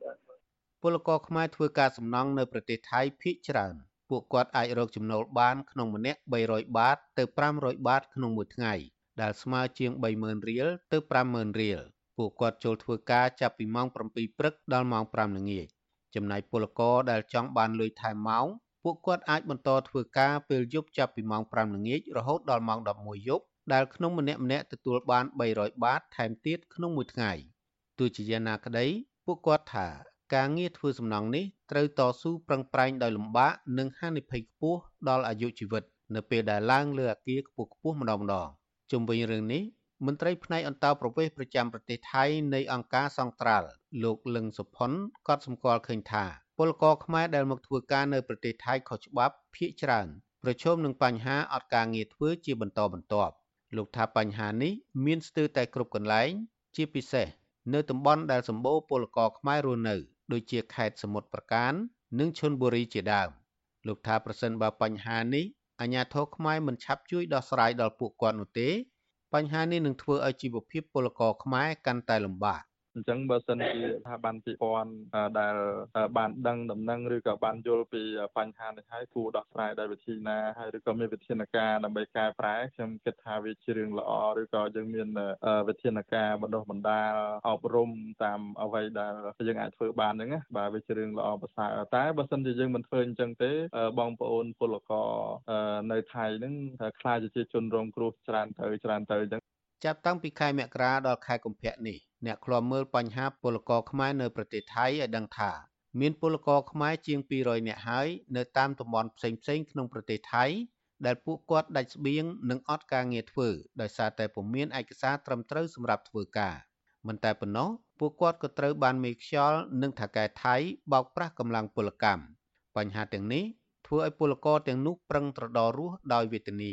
ពលករខ្មែរធ្វើការសំណង់នៅប្រទេសថៃភាគច្រើន ពួកគាត់អាចរកចំណូលបានក្នុងម្នាក់300បាត ទៅ500បាត ក្នុងមួយថ្ងៃដែលស្មើជាង30000រៀលទៅ50000រៀលពួកគាត់ចូលធ្វើការចាប់ពីម៉ោង7ព្រឹកដល់ម៉ោង5ល្ងាចចំណែកពលករដែលចង់បានលុយថែមម៉ោង ពួកគាត់អាចបន្តធ្វើការពេលយប់ចាប់ពីម៉ោង5ល្ងាចរហូតដល់ម៉ោង11យប់ដែលក្នុងម្នាក់ម្នាក់ទទួលបាន300បាតថែមទៀតក្នុងមួយថ្ងៃទោះជាយ៉ាងណាក្តីពួកគាត់ថាការងារធ្វើសំណង់នេះត្រូវតស៊ូប្រឹងប្រែងដោយលំបាកនិងហានិភ័យខ្ពស់ដល់អាយុជីវិត នៅពេលដែលឡើងលើអគារខ្ពស់ខ្ពស់ម្ដងម្ដងជុំវិញរឿងនេះមន្ត្រីផ្នែកអន្តរប្រវេសន៍ប្រចាំប្រទេសថៃនៃអង្គការសង្ត្រាល់លោកលឹងសុផុនក៏សម្គាល់ឃើញថា ពលករខ្មែរដែលមកធ្វើការនៅប្រទេសថៃខុសច្បាប់ភ ieck ច្រើនប្រឈមនឹងបញ្ហាអត់ការងារធ្វើជាបន្តបន្ទាប់លោកថាបញ្ហានេះមានស្ទើរតែគ្រប់កន្លែង ជាពិសេសនៅតំបន់ដែលសម្បូរពលករខ្មែររស់នៅដូចជាខេត្តសមុទ្រប្រការនិងឈុនបុរីជាដើមលោកថាប្រសិនបើបញ្ហានេះអាជ្ញាធរខ្មែរមិនឆាប់ជួយដោះស្រាយដល់ពួកគាត់នោះទេ បញ្ហានេះនឹងធ្វើឲ្យជីវភាពពលករខ្មែរកាន់តែលំបាក អញ្ចឹងបើសិនជាស្ថាប័នពាក់ព័ន្ធដែលបានដឹងដំណឹងឬក៏បានយល់ពីបញ្ហានេះហើយគួរដោះស្រាយដោយវិធីណាហើយឬក៏មានវិធានការដើម្បីកែប្រែខ្ញុំគិតថាវាជារឿងល្អឬក៏យើងមានវិធានការបណ្ដុះបណ្ដាលអប់រំតាមអ្វីដែលយើងអាចធ្វើបានហ្នឹងណាបាទវាជារឿងល្អប្រសើរតែបើសិនជាយើងមិនធ្វើអញ្ចឹងទេបងប្អូនពលករនៅថៃហ្នឹងខ្លាចជាជនរងគ្រោះច្រើនទៅច្រើនទៅអញ្ចឹង ចាប់តាំងពីខែមករាដល់ខែកុម្ភៈនេះអ្នកឃ្លាំមើលបញ្ហាពលករខ្មែរនៅប្រទេសថៃឲ្យដឹងថាមានពលករខ្មែរជាង200នាក់ហើយនៅតាមតំបន់ផ្សេងៗក្នុងប្រទេសថៃដែលពួកគាត់ដាច់ស្បៀងនិងអត់ការងារធ្វើដោយសារតែពុំមានឯកសារត្រឹមត្រូវសម្រាប់ធ្វើការមិនតែប៉ុណ្ណោះពួកគាត់ក៏ត្រូវបានមេខ្យល់និងថៅកែថៃបោកប្រាស់កម្លាំងពលកម្មបញ្ហាទាំងនេះធ្វើឲ្យពលករទាំងនោះប្រឹងត្រដររស់ដោយវេទនា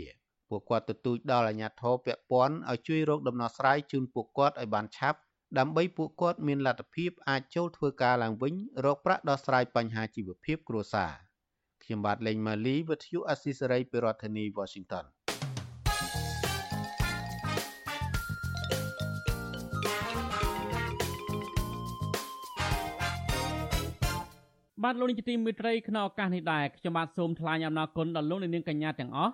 ពួកគាត់ទទូចដល់អាជ្ញាធរពាក់ព័ន្ធឲ្យជួយរកដំណោះស្រាយជូនពួកគាត់ឲ្យបានឆាប់ដើម្បីពួកគាត់មានលទ្ធភាពអាចចូលធ្វើការឡើងវិញរកប្រាក់ដោះស្រាយបញ្ហាជីវភាពគ្រួសារខ្ញុំបាទលេងម៉ាលីវិទ្យុអស៊ីសេរីពីរដ្ឋធានី Washington បាទលោកនាយកទីមេត្រីក្នុងឱកាសនេះដែរខ្ញុំបាទសូមថ្លែងអំណរគុណដល់លោកនាងកញ្ញាទាំងអស់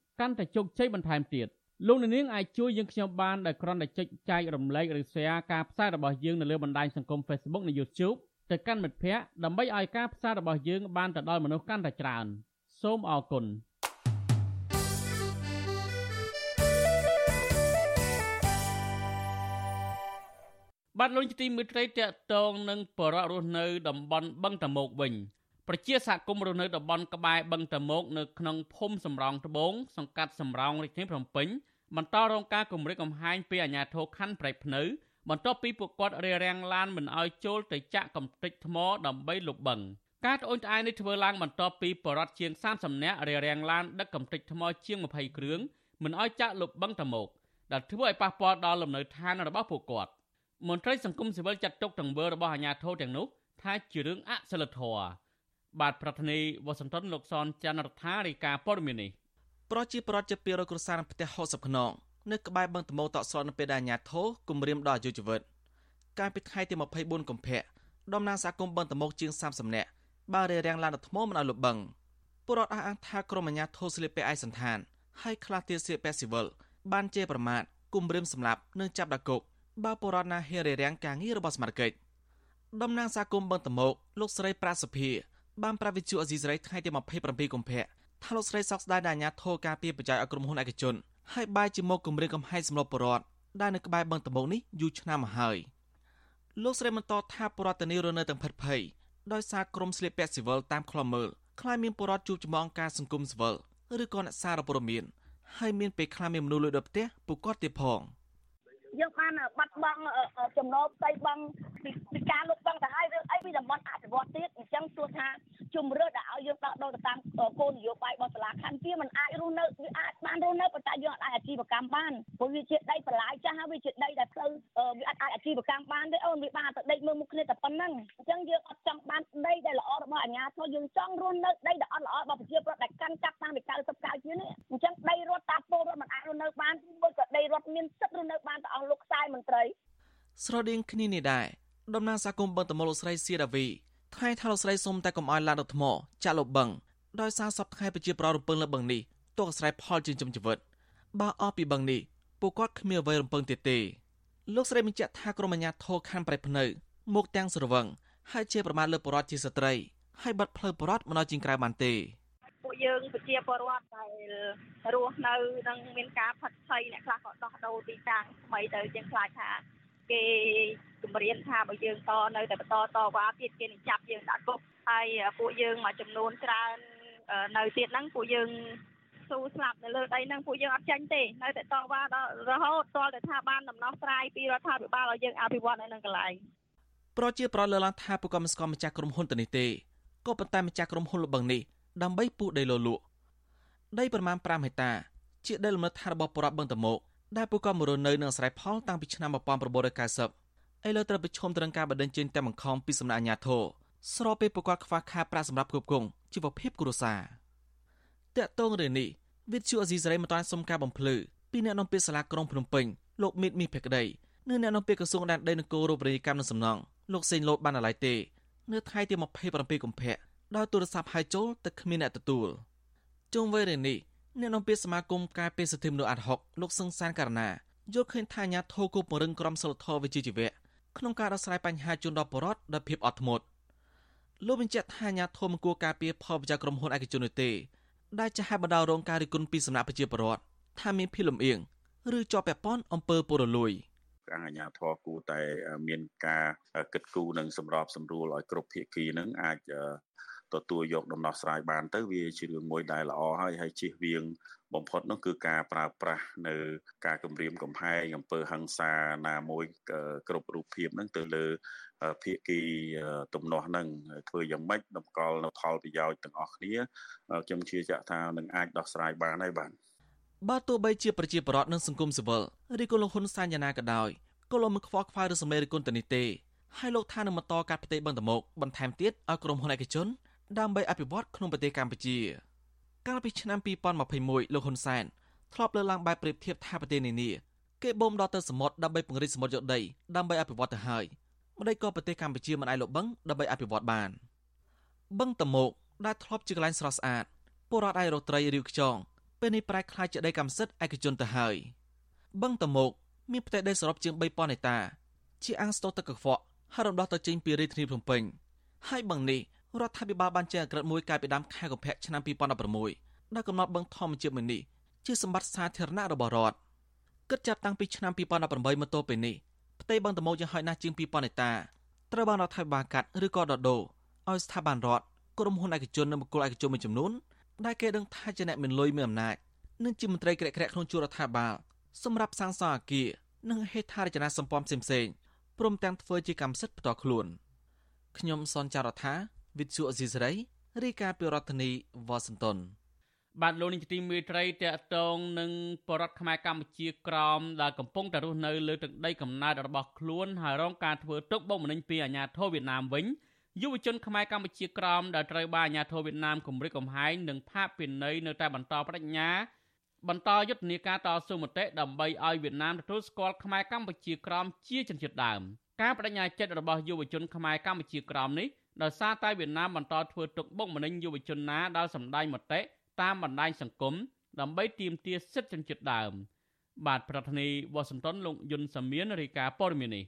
កាន់តែជោគជ័យបន្ថែមទៀតលោកនាងអាចជួយយើងខ្ញុំបានដោយគ្រាន់តែចុចចែករំលែកឬ share ការផ្សាយរបស់យើងនៅលើបណ្ដាញសង្គម Facebook និង YouTube ទៅកាន់មិត្តភ័ក្តិដើម្បីឲ្យការផ្សាយរបស់យើងបានទៅដល់មនុស្សកាន់តែច្រើនសូមអរគុណបាទលោកជាទីមេត្រីតកតងនឹងបរិវត្តរស់នៅតំបន់បឹងតមោកវិញ ប្រជាសហគមន៍រស់នៅតំបន់ក្បែរបឹងតមោកនៅក្នុងភូមិសំរោងត្បូងសង្កាត់សំរោងរាជធានីភ្នំពេញបន្តរងការគំរាមកំហែងពីអាជ្ញាធរខណ្ឌព្រែកភ្នៅបន្ទាប់ពីពួកគាត់រារាំងឡានមិនឲ្យចូលទៅចាក់កំទេចថ្មដើម្បីលុបបឹងការត្អូញត្អែរនេះធ្វើឡើងបន្ទាប់ពីបរដ្ឋជាង30នាក់រារាំងឡានដឹកកំទេចថ្មជាង20គ្រឿងមិនឲ្យចាក់លុបបឹងតមោកដែលធ្វើឲ្យប៉ះពាល់ដល់លំនៅឋានរបស់ពួកគាត់មន្ត្រីសង្គមស៊ីវិលចាត់ទុកទង្វើរបស់អាជ្ញាធរទាំងនោះថាជារឿងអសិលធម៌ បាទប្រធានីវ៉ាស៊ីនតោនលោកសនច័ន្ទរដ្ឋារាយការណ៍ព័ត៌មាននេះប្រជាប្រដ្ឋជា200គ្រួសារផ្ទះ60ខ្នងនៅក្បែរបឹងតមោតក់ស្រននៅពេលដែលអាញាធោគម្រាមដល់អាយុជីវិតកាលពីថ្ងៃទី24កុម្ភៈដំណាងសហគមន៍បឹងតមោកជាង30នាក់បានរារាំងឡានថ្មមិនឲ្យលុបបឹងពលរដ្ឋអះអាងថាក្រុមអាញាធោស្លៀកពាក់ឯកសន្តានហើយខ្លះទៀតស្លៀកពាក់ស៊ីវិលបានជេរប្រមាថគំរាមសម្លាប់និងចាប់ដាក់គុកបើពលរដ្ឋណាហ៊ានរារាំងការងាររបស់សមាជិកតំណាងសហគមន៍បឹងតមោកលោកស្រីប្រាសុភា បានប្រាវិជូអេស៊ីសរ៉ៃថ្ងៃទី27កុម្ភៈថាលោកស្រីសោកស្ដាយដែលអាញាធរការពីបច្ច័យឲ្យក្រុមហ៊ុនឯកជនហើយបាយជាមកគម្រាមកំហែងសម្លុតបរដ្ឋដែលនៅក្បែរបឹងតមោកនេះយូរឆ្នាំមកហើយលោកស្រីបន្តថាបរដ្ឋនីរនៅទាំងភិតភ័យដោយសារក្រុមស្លៀកពាក់ស៊ីវិលតាមខ្លមមើលខ្លាចមានបរដ្ឋជួបជាមួយអង្គការសង្គមស៊ីវិលឬក៏អ្នកសារព័ត៌មានហើយមានពេលខ្លះមានមនុស្សលួចដល់ផ្ទះពួកគាត់ទៀតផង។ យើងបានបាត់បង់ចំណូលផ្ទៃបង់ពីការលុបបង់ទៅហើយរឿងអីពីតំបន់អភិវឌ្ឍទៀតអញ្ចឹងទោះថាជំរឿដែលឲ្យយើងដោះដូរទៅតាមគោលនយោបាយរបស់សាលាខណ្ឌវាមិនអាចរស់នៅវាអាចបានរស់នៅប៉ុន្តែយើងអាចអាជីវកម្មបានព្រោះវាជាដីបន្លាយចាស់ហើយវាជាដីដែលផ្លូវវាអាចអាជីវកម្មបានទេអូនវាបានតែដេកមើលមុខគ្នាតែប៉ុណ្្នឹងអញ្ចឹងយើងអត់ចង់បានដីដែលល្អរបស់អាជ្ញាធរយើងចង់រស់នៅដីដែលអត់ល្អរបស់ប្រជាពលរដ្ឋដែលកាន់កាប់តាមពី90កៅជានេះអញ្ចឹង ស្រដៀងគ្នានេះដែរតំណាងសហគមន៍បឹងតមលោកស្រីសៀដាវីថ្ងៃថាលោកស្រីសុំតែកុំឲ្យឡានរត់ថ្មចាក់លោកបឹងដោយសារសពថ្ងៃប្រជាប្រដ្ឋរំពឹងលើបឹងនេះទោះអាស្រ័យផលចិញ្ចឹមជីវិតបើអស់ពីបឹងនេះពួកគាត់គ្មានអ្វីរំពឹងទៀតទេលោកស្រីបញ្ជាក់ថាក្រមអាជ្ញាធរខណ្ឌប្រៃភ្នៅមកទាំងស្រវឹងហើយជាប្រមាថលើបរដ្ឋជាស្ត្រីហើយបាត់ផ្លូវបរដ្ឋមិនឲ្យជាងក្រៅបានទេពួកយើងប្រជាពលរដ្ឋដែលរស់នៅនឹងមានការផិតភ័យអ្នកខ្លះក៏ដោះដូរទីតាំងថ្មីទៅជាងខ្លាចថា គេគម្រាមថាបើយើងតនៅតែបន្តតវ៉ាទៀតគេនឹងចាប់យើងដាក់គុកហើយពួកយើងមួយចំនួនច្រើននៅទៀតហ្នឹងពួកយើងស៊ូស្លាប់នៅលើដីហ្នឹងពួកយើងអត់ចាញ់ទេនៅតែតវ៉ាដល់រហូតទាល់តែថាបានដំណោះស្រាយពីរដ្ឋាភិបាលឲ្យយើងអភិវឌ្ឍនៅនឹងកន្លែងប្រជាប្រដ្ឋលើកឡើងថាពួកគាត់មិនស្គាល់ម្ចាស់ក្រុមហ៊ុនទៅនេះទេក៏ប៉ុន្តែម្ចាស់ក្រុមហ៊ុនលបឹងនេះដើម្បីពូដីលលក់ដីប្រមាណ5ហិកតាជាដីលំនៅឋានរបស់ប្រដ្ឋបឹងតមោក ដែលពួកគាត់មករស់នៅនឹងអាស្រ័យផលតាំងពីឆ្នាំ1990ឥឡូវត្រូវប្រឈមទៅនឹងការបណ្តេញចេញតែបង្ខំពីសំណាក់អាជ្ញាធរស្របពេលពួកគាត់ខ្វះខាតប្រាក់សម្រាប់គ្រប់គ្រងជីវភាពគ្រួសារតកតងរឿងនេះវិទ្យុអេស៊ីសរ៉ៃមិនតាន់សុំការបំភ្លឺពីអ្នកនាំពាក្យសាលាក្រុងភ្នំពេញលោកមីតមីភក្តីនិងអ្នកនាំពាក្យក្រសួងដែនដីនគររូបនីយកម្មនិងសំណង់លោកសេងលូតបានអាឡ័យទេនៅថ្ងៃទី27កុម្ភៈដោយទូរស័ព្ទហៅចូលតែគ្មានអ្នកទទួលជុំវិញរឿងនេះ អ្នកនាំពាក្យសមាគមការពារសិទ្ធិមនុស្សអាត់ហុកលោកសឹងសានករណាយល់ឃើញថាអាញាធរគូពង្រឹងក្រមសីលធម៌វិជ្ជាជីវៈក្នុងការដោះស្រាយបញ្ហាជនដល់បរដ្ឋដោយភាពអត់ធ្មត់លោកបញ្ជាក់ថាអាញាធរមិនគួរការពារផលប្រយោជន៍ក្រុមហ៊ុនឯកជននោះទេដែលចាស់បណ្ដារងការរិះគន់ពីសំណាក់ប្រជាពលរដ្ឋថាមានភាពលំអៀងឬជាប់ពាក់ព័ន្ធអំពើពុករលួយអង្គអាជ្ញាធរគួរតែមានការគិតគូរនិងសម្របសម្រួលឲ្យគ្រប់ភាគីនឹងអាច ទទួលយកដំណោះស្រាយបានទៅវាជារឿងមួយដែលល្អហើយហើយជៀសវាងបំផុតនោះគឺការប្រើប្រាស់នៅការគម្រាមកំហែងអំពើហិង្សាណាមួយគ្រប់រូបភាពហ្នឹងទៅលើភាគីទំនាស់ហ្នឹងធ្វើយ៉ាងម៉េចតម្កល់នៅផលប្រយោជន៍ទាំងអស់គ្នាខ្ញុំជឿជាក់ថានឹងអាចដោះស្រាយបានហើយបាទបើទោះបីជាប្រជាពលរដ្ឋនិងសង្គមស៊ីវិលឬក៏លោកហ៊ុនសែនយ៉ាងណាក៏ដោយក៏លោកមិនខ្វល់ខ្វាយឬសម្លេងរិះគន់ទៅនេះទេហើយលោកថានឹងបន្តកាត់ផ្ទៃបឹងតមោកបន្ថែមទៀតឲ្យក្រុមហ៊ុនឯកជន ដើម្បីអភិវឌ្ឍក្នុងប្រទេសកម្ពុជា កាលពីឆ្នាំ2021លោកហ៊ុនសែនធ្លាប់លើកឡើងបែបប្រៀបធៀបថាប្រទេសនានាគេបូមដល់ទៅសមុទ្រដើម្បីពង្រីកសមុទ្រយកដីដើម្បីអភិវឌ្ឍទៅហើយម្ដេចក៏ប្រទេសកម្ពុជាមិនអាចលុបបឹងដើម្បីអភិវឌ្ឍបានបឹងតមោកដែលធ្លាប់ជាកន្លែងស្រស់ស្អាតពលរដ្ឋអាចរកត្រីរាវខ្យងពេលនេះប្រែក្លាយជាដីកម្មសិទ្ធិឯកជនទៅហើយបឹងតមោកមានផ្ទៃដីសរុបជាង3000ហិកតា ជាអាងស្តុកទឹកកខ្វក់ហើយរំដោះទៅចេញពីរាជធានីភ្នំពេញហើយបឹងនេះ រដ្ឋាភិបាលបានចេញអក្រិតមួយកាលពីដើមខែកុម្ភៈឆ្នាំ2016ដែលកំណត់បឹងធម្មជាតិមួយនេះជាសម្បត្តិសាធារណៈរបស់រដ្ឋគិតចាប់តាំងពីឆ្នាំ2018មកទល់ពេលនេះផ្ទៃបឹងតមោកយ៉ាងហោចណាស់ជាង2000ហិកតាត្រូវបានរដ្ឋាភិបាលកាត់ឬក៏ដដូរឲ្យស្ថាប័នរដ្ឋក្រុមហ៊ុនឯកជននិងបុគ្គលឯកជនមួយចំនួនដែលគេដឹងថាជាអ្នកមានលុយមានអំណាចនិងជាមន្ត្រីក្រាក់ក្រាក់ក្នុងជួររដ្ឋាភិបាលសម្រាប់សាងសង់អគារនិងហេដ្ឋារចនាសម្ព័ន្ធផ្សេងៗព្រមទាំងធ្វើជាកម្មសិទ្ធិផ្ទាល់ខ្លួនខ្ញុំសនចាររថា វិទ្យុអេស៊ីសរ៉ៃរាយការណ៍ពីរដ្ឋធានីវ៉ាស៊ីនតោនបាទលោកនាយកទីមេត្រីតកតងនឹងបរដ្ឋខ្មែរកម្ពុជាក្រមដែលកំពុងតែរស់នៅលើទឹកដីកំណើតរបស់ខ្លួនហើយរងការធ្វើទុកបុកម្នេញពីអាញាធរវៀតណាមវិញយុវជនខ្មែរកម្ពុជាក្រមដែលត្រូវបានអាញាធរវៀតណាមគំរាមកំហែងនិងផាកពិន័យនៅតែបន្តបដិញ្ញាបន្តយុទ្ធនាការតស៊ូមតិដើម្បីឲ្យវៀតណាមទទួលស្គាល់ខ្មែរកម្ពុជាក្រមជាជនជាតិដើមការបដិញ្ញាចិត្តរបស់យុវជនខ្មែរកម្ពុជាក្រមនេះ ដោយសារតែវៀតណាមបន្តធ្វើទុកបុកម្នេញយុវជនណាដែលសម្ដែងមតិតាមបណ្ដាញសង្គមដើម្បីទាមទារសិទ្ធិជនជាតិដើម បាទប្រធានីវ៉ាស៊ីនតោនលោកយុនសាមៀនរាយការណ៍ព័ត៌មាននេះ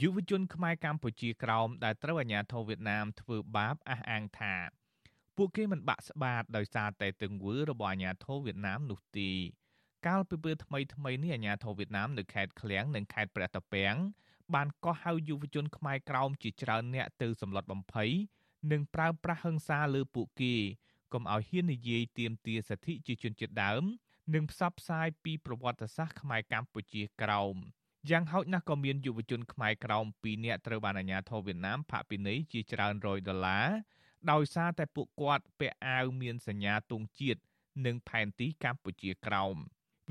យុវជនខ្មែរកម្ពុជាក្រោមដែលត្រូវអាជ្ញាធរវៀតណាមធ្វើបាបអះអាងថា ពួកគេមិនបាក់ស្បាតដោយសារតែទង្វើរបស់អាជ្ញាធរវៀតណាមនោះទេកាលពីពេលថ្មីថ្មីនេះអាជ្ញាធរវៀតណាមនៅខេត្តឃ្លៀងនិងខេត្តព្រះតាពាំង បានកោះហៅយុវជនខ្មែរក្រោមជាច្រើនអ្នកទៅសម្លុតបំភ័យនិងប្រើប្រាស់ហិង្សាលើពួកគេកុំឲ្យហ៊ាននិយាយទាមទារសិទ្ធិជាជនជាតិដើម និងផ្សព្វផ្សាយពីប្រវត្តិសាស្ត្រខ្មែរកម្ពុជាក្រោមយ៉ាងហោចណាស់ក៏មានយុវជនខ្មែរក្រោម2នាក់ត្រូវបានអាជ្ញាធរវៀតណាមផាកពិន័យជាច្រើនរយដុល្លារដោយសារតែពួកគាត់ពាក់អាវមានសញ្ញាទង់ជាតិនិងផែនទីកម្ពុជាក្រោម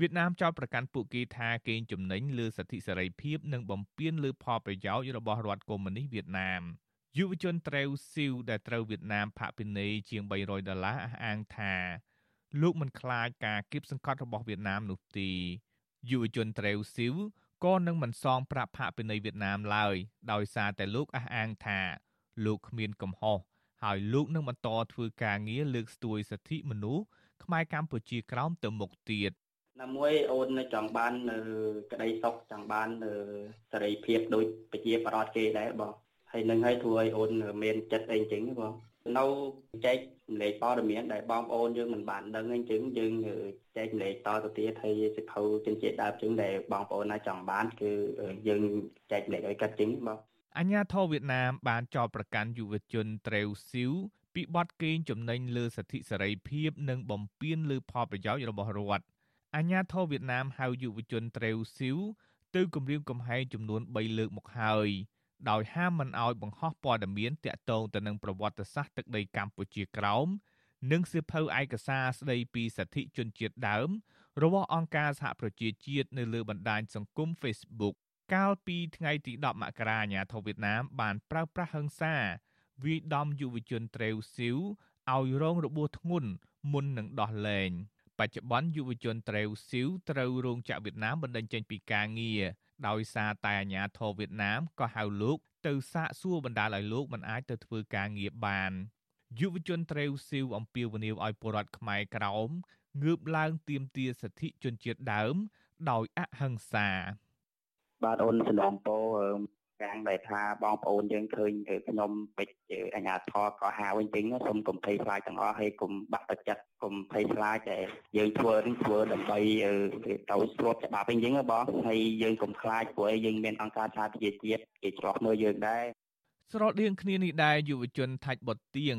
វៀតណាមចោទប្រកាន់ពួកគេថាកេងចំណេញលើសិទ្ធិសេរីភាព និងបំពានលើផលប្រយោជន៍របស់រដ្ឋកុម្មុយនីសវៀតណាមយុវជនត្រេវស៊ីវដែលត្រូវវៀតណាមផាកពិន័យជាង300ដុល្លារអះអាងថាលោកមិនខ្លាចការគៀបសង្កត់របស់វៀតណាមនោះទេយុវជនត្រេវស៊ីវក៏នឹងមិនសងប្រាក់ផាកពិន័យវៀតណាមឡើយដោយសារតែលោកអះអាងថាលោកគ្មានកំហុសហើយលោកនឹងបន្តធ្វើការងារលើកស្ទួយសិទ្ធិមនុស្សខ្មែរកម្ពុជាក្រោមទៅមុខទៀត ណាមួយអូនចង់បាននៅក្តីសុខចង់បាននៅសេរីភាពដូចប្រជាប្រដ្ឋគេដែរបងហើយនឹងឲ្យធ្វើឲ្យអូនមានចិត្តអីចឹងបងនៅចែកលេខព័ត៌មានដែលបងប្អូនយើងមិនបានដឹងអញ្ចឹងយើងចែកលេខតទៅទៀតហើយសិភៅចិញ្ចៀតដើមចឹងដែលបងប្អូនណាចង់បានគឺយើងចែកលេខឲ្យកាត់ចឹងបងអញ្ញាធរវៀតណាមបានចោទប្រកាន់យុវជនត្រេវស៊ីវពីបទកេងចំណេញលើសិទ្ធិសេរីភាព និងបំពានលើផលប្រយោជន៍របស់រដ្ឋ អញ្ញាធរវៀតណាមហៅយុវជនត្រេវស៊ីវទៅគម្រាមកំហែងចំនួន3លើកមកហើយដោយហាមមិនឲ្យបង្ហោះព័ត៌មានតាក់ទងទៅនឹងប្រវត្តិសាស្ត្រទឹកដីកម្ពុជាក្រោមនិងសិភៅឯកសារស្ដីពីសិទ្ធិជនជាតិដើមរបស់អង្គការសហប្រជាជាតិនៅលើបណ្ដាញសង្គម Facebook កាលពីថ្ងៃទី10មករាអាញាធិបតេយ្យវៀតណាមបានប្រើប្រាស់ហិង្សាវាយដំយុវជនត្រេវស៊ីវឲ្យរងរបួសធ្ងន់មុននឹងដោះលែង បច្ចុប្បន្នយុវជនត្រេវស៊ីវត្រូវរងចាក់វៀតណាមបណ្តេញចេញពីការងារដោយសារតែអាញាធរវៀតណាមក៏ហៅលោក ទៅសាកសួរបណ្ដាលឲ្យលោកមិនអាចទៅធ្វើការងារបានយុវជនត្រេវស៊ីវអំពាវនាវឲ្យពលរដ្ឋខ្មែរក្រោមងើបឡើងទាមទារសិទ្ធិជនជាតិដើម ដោយអហិង្សាបាទអូនសឡងពោ កាំងដែលថាបងប្អូនយើងឃើញខ្ញុំពេចអញ្ញាធរក៏ហៅវិញចឹងសូមកុំភ័យខ្លាចទាំងអស់ហើយកុំបាក់ទឹកចិត្តកុំភ័យខ្លាចតែយើងធ្វើនឹងធ្វើដើម្បីទៅស្រួបច្បាប់វិញចឹងបងហើយយើងកុំខ្លាចព្រោះយើងមានអង្គការសហប្រជាជាតិគេឆ្លោះមើលយើងដែរស្រដៀងគ្នានេះដែរយុវជនថាច់បុតទៀង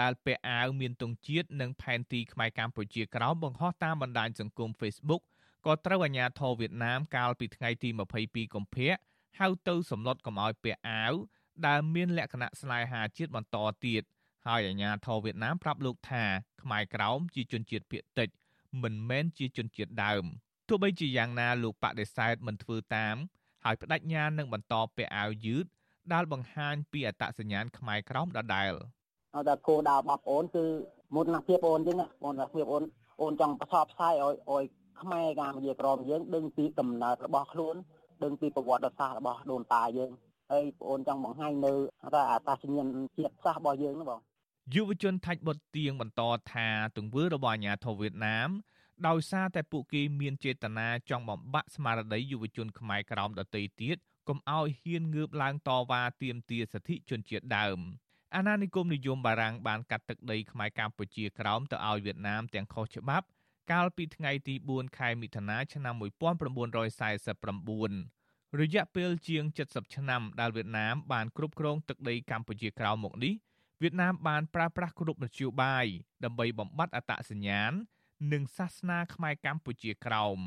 ដែលពាក់អាវមានទង់ជាតិនិងផែនទីខ្មែរកម្ពុជាក្រោមបង្ហោះតាមបណ្ដាញសង្គម Facebook ក៏ត្រូវអាជ្ញាធរវៀតណាមកាលពីថ្ងៃទី22កុម្ភៈ ហៅទៅសំណត់កុំឲ្យពាក់អាវដែលមានលក្ខណៈស្នេហាជាតិបន្តទៀតហើយអាជ្ញាធរវៀតណាមប្រាប់លោកថាខ្មែរក្រោមជាជនជាតិភាគតិច មិនមែនជាជនជាតិដើមទោះបីជាយ៉ាងណាលោកបដិសេធមិនធ្វើតាម ហើយបដិញ្ញានឹងបន្តពាក់អាវយឺតដែលបង្ហាញពីអត្តសញ្ញាណខ្មែរក្រោមដដែលអត់តែគោលដៅរបស់អូនគឺមុននឹងភាពអូនចឹងមុននឹងភាពអូនអូនចង់ផ្សព្វផ្សាយឲ្យឲ្យខ្មែរកម្ពុជាក្រមយើងដឹងពីកំណើតរបស់ខ្លួន ដឹងពីប្រវត្តិសាស្ត្ររបស់ដូនតាយើងហើយបងអូនចង់បង្ហាញនៅថាអត្តសញ្ញាណជាតិសាសន៍របស់យើងណាបងយុវជនថាច់បុតទៀងបន្តថាទង្វើរបស់អាញាធរវៀតណាមដោយសារតែពួកគេមានចេតនាចង់បំបាក់ស្មារតីយុវជនខ្មែរក្រោមដទៃទៀតកុំឲ្យហ៊ានងើបឡើងតវ៉ាទាមទារសិទ្ធិជនជាតិដើមអាណានិគមនិយមបារាំងបានកាត់ទឹកដីខ្មែរកម្ពុជាក្រោមទៅឲ្យវៀតណាមទាំងខុសច្បាប់ កាលពីថ្ងៃទី4ខែមិថុនាឆ្នាំ1949រយៈពេលជាង70ឆ្នាំដែលវៀតណាមបានគ្រប់គ្រងទឹកដីកម្ពុជាក្រោមមកនេះវៀតណាមបានប្រើប្រាស់គ្រប់មធ្យោបាយដើម្បីបំបត្តិអត្តសញ្ញាណនិងសាសនាខ្មែរកម្ពុជាក្រោម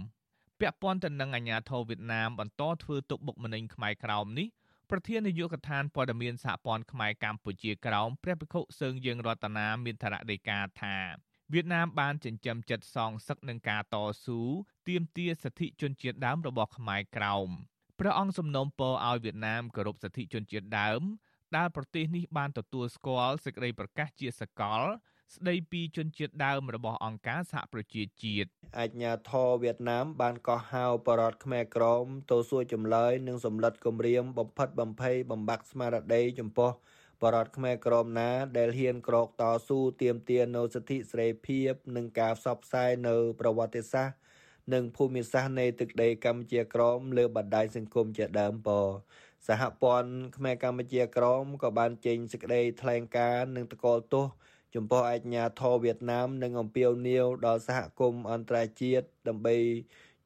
ពាក់ព័ន្ធទៅនឹងអាញាធរវៀតណាមបន្តធ្វើទុកបុកម្នេញខ្មែរក្រោមនេះប្រធាននាយកដ្ឋានព័ត៌មានសហព័ន្ធខ្មែរកម្ពុជាក្រោមព្រះភិក្ខុសើងយើងរតនាមានថ្នាក់ដីកាថា វៀតណាមបានចិញ្ចឹមចិត្តសងសឹកនឹងការតស៊ូទាមទារសិទ្ធិជនជាតិដើមរបស់ខ្មែរក្រោមព្រះអង្គសំណូមពរឲ្យវៀតណាមគោរពសិទ្ធិជនជាតិដើមដែលប្រទេសនេះបានទទួលស្គាល់សេចក្តីប្រកាសជាសកលស្ដីពីជនជាតិដើមរបស់អង្គការសហប្រជាជាតិអាជ្ញាធរវៀតណាមបានកោះហៅបរតខ្មែរក្រមទៅសួរចម្លើយនិងសម្លិតគម្រាមបំផិតបំភ័យបំបាក់ស្មារតីចំពោះ បរតខ្មែរក្រមណា ដែលហ៊ានក្រោកតស៊ូទាមទារនៅសិទ្ធិសេរីភាពនិងការផ្សព្វផ្សាយនៅប្រវត្តិសាស្ត្រនិងភូមិសាស្ត្រនៃទឹកដីកម្ពុជាក្រមលើបណ្ដាញសង្គមជាដើមពសហព័ន្ធខ្មែរកម្ពុជាក្រមក៏បានចេញសេចក្តីថ្លែងការណ៍និងតកល់ទោសចំពោះអាជ្ញាធរវៀតណាមនិងអំពាវនាវដល់សហគមន៍អន្តរជាតិដើម្បី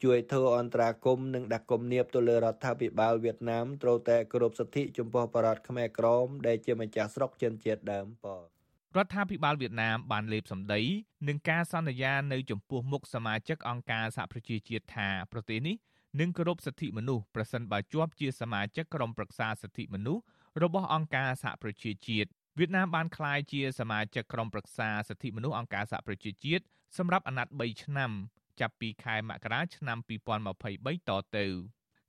ជួយធ្វើអន្តរាគមន៍និងដាក់គំនាបទៅលើរដ្ឋាភិបាលវៀតណាមត្រូវតែគោរពសិទ្ធិចំពោះបរតខ្មែរក្រមដែលជាម្ចាស់ស្រុកជនជាតិដើមពរដ្ឋាភិបាលវៀតណាមបានលេបសម្ដីនឹងការសន្យានៅចំពោះមុខសមាជិកអង្គការសហប្រជាជាតិថាប្រទេសនេះនឹងគោរពសិទ្ធិមនុស្សប្រសិនបើជាប់ជាសមាជិកក្រុមប្រឹក្សាសិទ្ធិមនុស្សរបស់អង្គការសហប្រជាជាតិវៀតណាមបានក្លាយជាសមាជិកក្រុមប្រឹក្សាសិទ្ធិមនុស្សអង្គការសហប្រជាជាតិសម្រាប់អាណត្តិ3ឆ្នាំ ចាប់ពីខែមករាឆ្នាំ2023តទៅ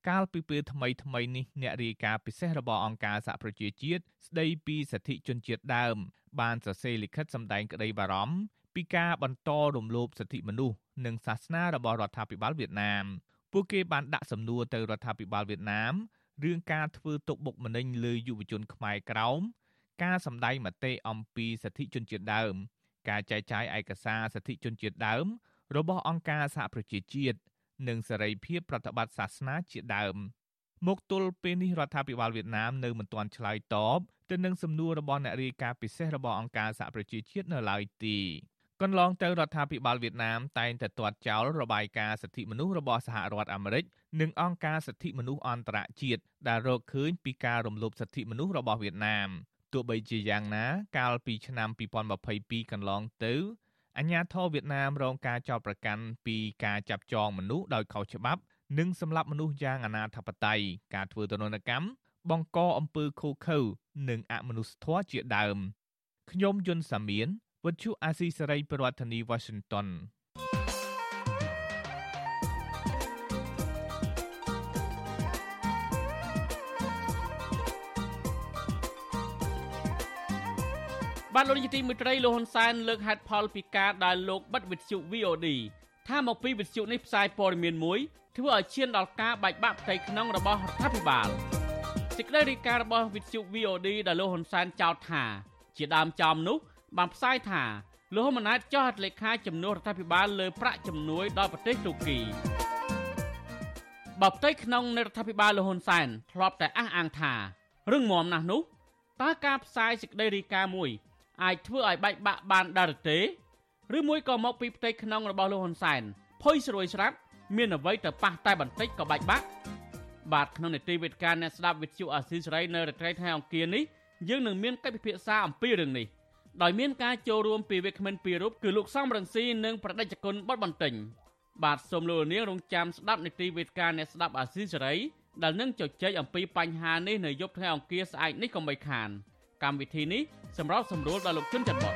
កាលពីពេលថ្មីថ្មីនេះអ្នករាយការណ៍ពិសេសរបស់អង្គការសហប្រជាជាតិស្ដីពីសិទ្ធិជនជាតិដើម បានសរសេរលិខិតសម្ដែងក្តីបារម្ភពីការបន្តរំលោភសិទ្ធិមនុស្សនិងសាសនារបស់រដ្ឋាភិបាលវៀតណាមពួកគេបានដាក់សំណួរទៅរដ្ឋាភិបាលវៀតណាមរឿងការធ្វើទុកបុកម្នេញលើយុវជនខ្មែរក្រោមការសម្ដែងមតិអំពីសិទ្ធិជនជាតិដើម ការចែកចាយឯកសារសិទ្ធិជនជាតិដើម របស់អង្គការសហប្រជាជាតិនិងសេរីភាពប្រតិបត្តិសាសនាជាដើមមកទល់ពេលនេះរដ្ឋាភិបាលវៀតណាមនៅមិនទាន់ឆ្លើយតបទៅនឹងសំណួររបស់អ្នករាយការណ៍ពិសេសរបស់អង្គការសហប្រជាជាតិនៅឡើយទេកន្លងទៅរដ្ឋាភិបាលវៀតណាមតែងតែទាត់ចោលរបាយការណ៍សិទ្ធិមនុស្សរបស់សហរដ្ឋអាមេរិកនិងអង្គការសិទ្ធិមនុស្សអន្តរជាតិដែលរកឃើញពីការរំលោភសិទ្ធិមនុស្សរបស់វៀតណាមទោះបីជាយ៉ាងណា កាលពីឆ្នាំ2022កន្លងទៅ អាញាធរវៀតណាមរងការចោទប្រកាន់ពីការចាប់ចងមនុស្សដោយខុសច្បាប់ និងសម្លាប់មនុស្សយ៉ាងអនាធបត័យការធ្វើទរណកម្មបង្កអំពើឃោរឃៅនិងអមនុស្សធម៌ជាដើមខ្ញុំយុនសាមៀនវិទ្យុអាស៊ីសេរីប្រធានាធិបតី Washington បាទលោកនាយកទីមេត្រីលោកហ៊ុនសែនលើកហេតុផលពីការដែលលោកបិទវិទ្យុ VOD ថាមកពីវិទ្យុនេះផ្សាយព័ត៌មានមួយធ្វើឲ្យឈានដល់ការបែកបាក់ផ្ទៃក្នុងរបស់រដ្ឋាភិបាលសេចក្តីរាយការណ៍របស់វិទ្យុ VOD ដែលលោកហ៊ុនសែនចោទថា ជាដើមចំនោះបានផ្សាយថាលោកហ៊ុនម៉ាណែតចោទលេខាចំនួនរដ្ឋាភិបាលលើប្រាក់ជំនួយដល់ប្រទេសទូគីបបផ្ទៃក្នុងនៃរដ្ឋាភិបាលលោកហ៊ុនសែនធ្លាប់តែអះអាងថារឹងមាំណាស់នោះតើការផ្សាយសេចក្តីរាយការណ៍មួយ អាចធ្វើឲ្យបែកបាក់បានដែរទេឬមួយក៏មកពីផ្ទៃក្នុងរបស់លោកហ៊ុនសែនភុយស្រួយស្រាប់មានអ្វីទៅប៉ះតែបន្តិចក៏បែកបាក់បាទក្នុងនេតិវេទិកាអ្នកស្ដាប់វិទ្យុអាស៊ីសេរីនៅរាត្រីថ្ងៃអង្គារនេះយើងនឹងមានកិច្ចពិភាក្សាអំពីរឿងនេះដោយមានការចូលរួមពីវាគ្មិនពីររូបគឺលោកសំរងស៊ីនិងប្រដេជគុណបតបន្ទិញបាទសូមលោកនាងរងចាំស្ដាប់នេតិវេទិកាអ្នកស្ដាប់អាស៊ីសេរីដែលនឹងជជែកអំពីបញ្ហានេះនៅយប់ថ្ងៃអង្គារស្អែកនេះកុំបីខាន។ កម្មវិធីនេះសម្រាប់សម្រួលដល់លោកជនច័ន្ទបត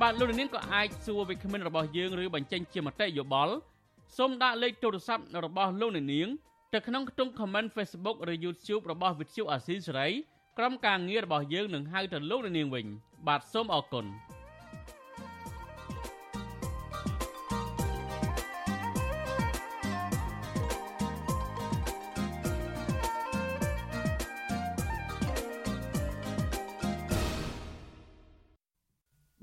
បាទលោកនាងក៏អាចសួរវិក្កាមិនរបស់យើងឬបញ្ចេញជាមតិយោបល់សូមដាក់លេខទូរស័ព្ទរបស់លោកនាងទៅក្នុងខ្ទង់ comment Facebook ឬ YouTube របស់ Vuthu Asia សេរីក្រុមការងាររបស់យើងនឹងហៅទៅលោកនាងវិញ បាទសូមអរគុណ។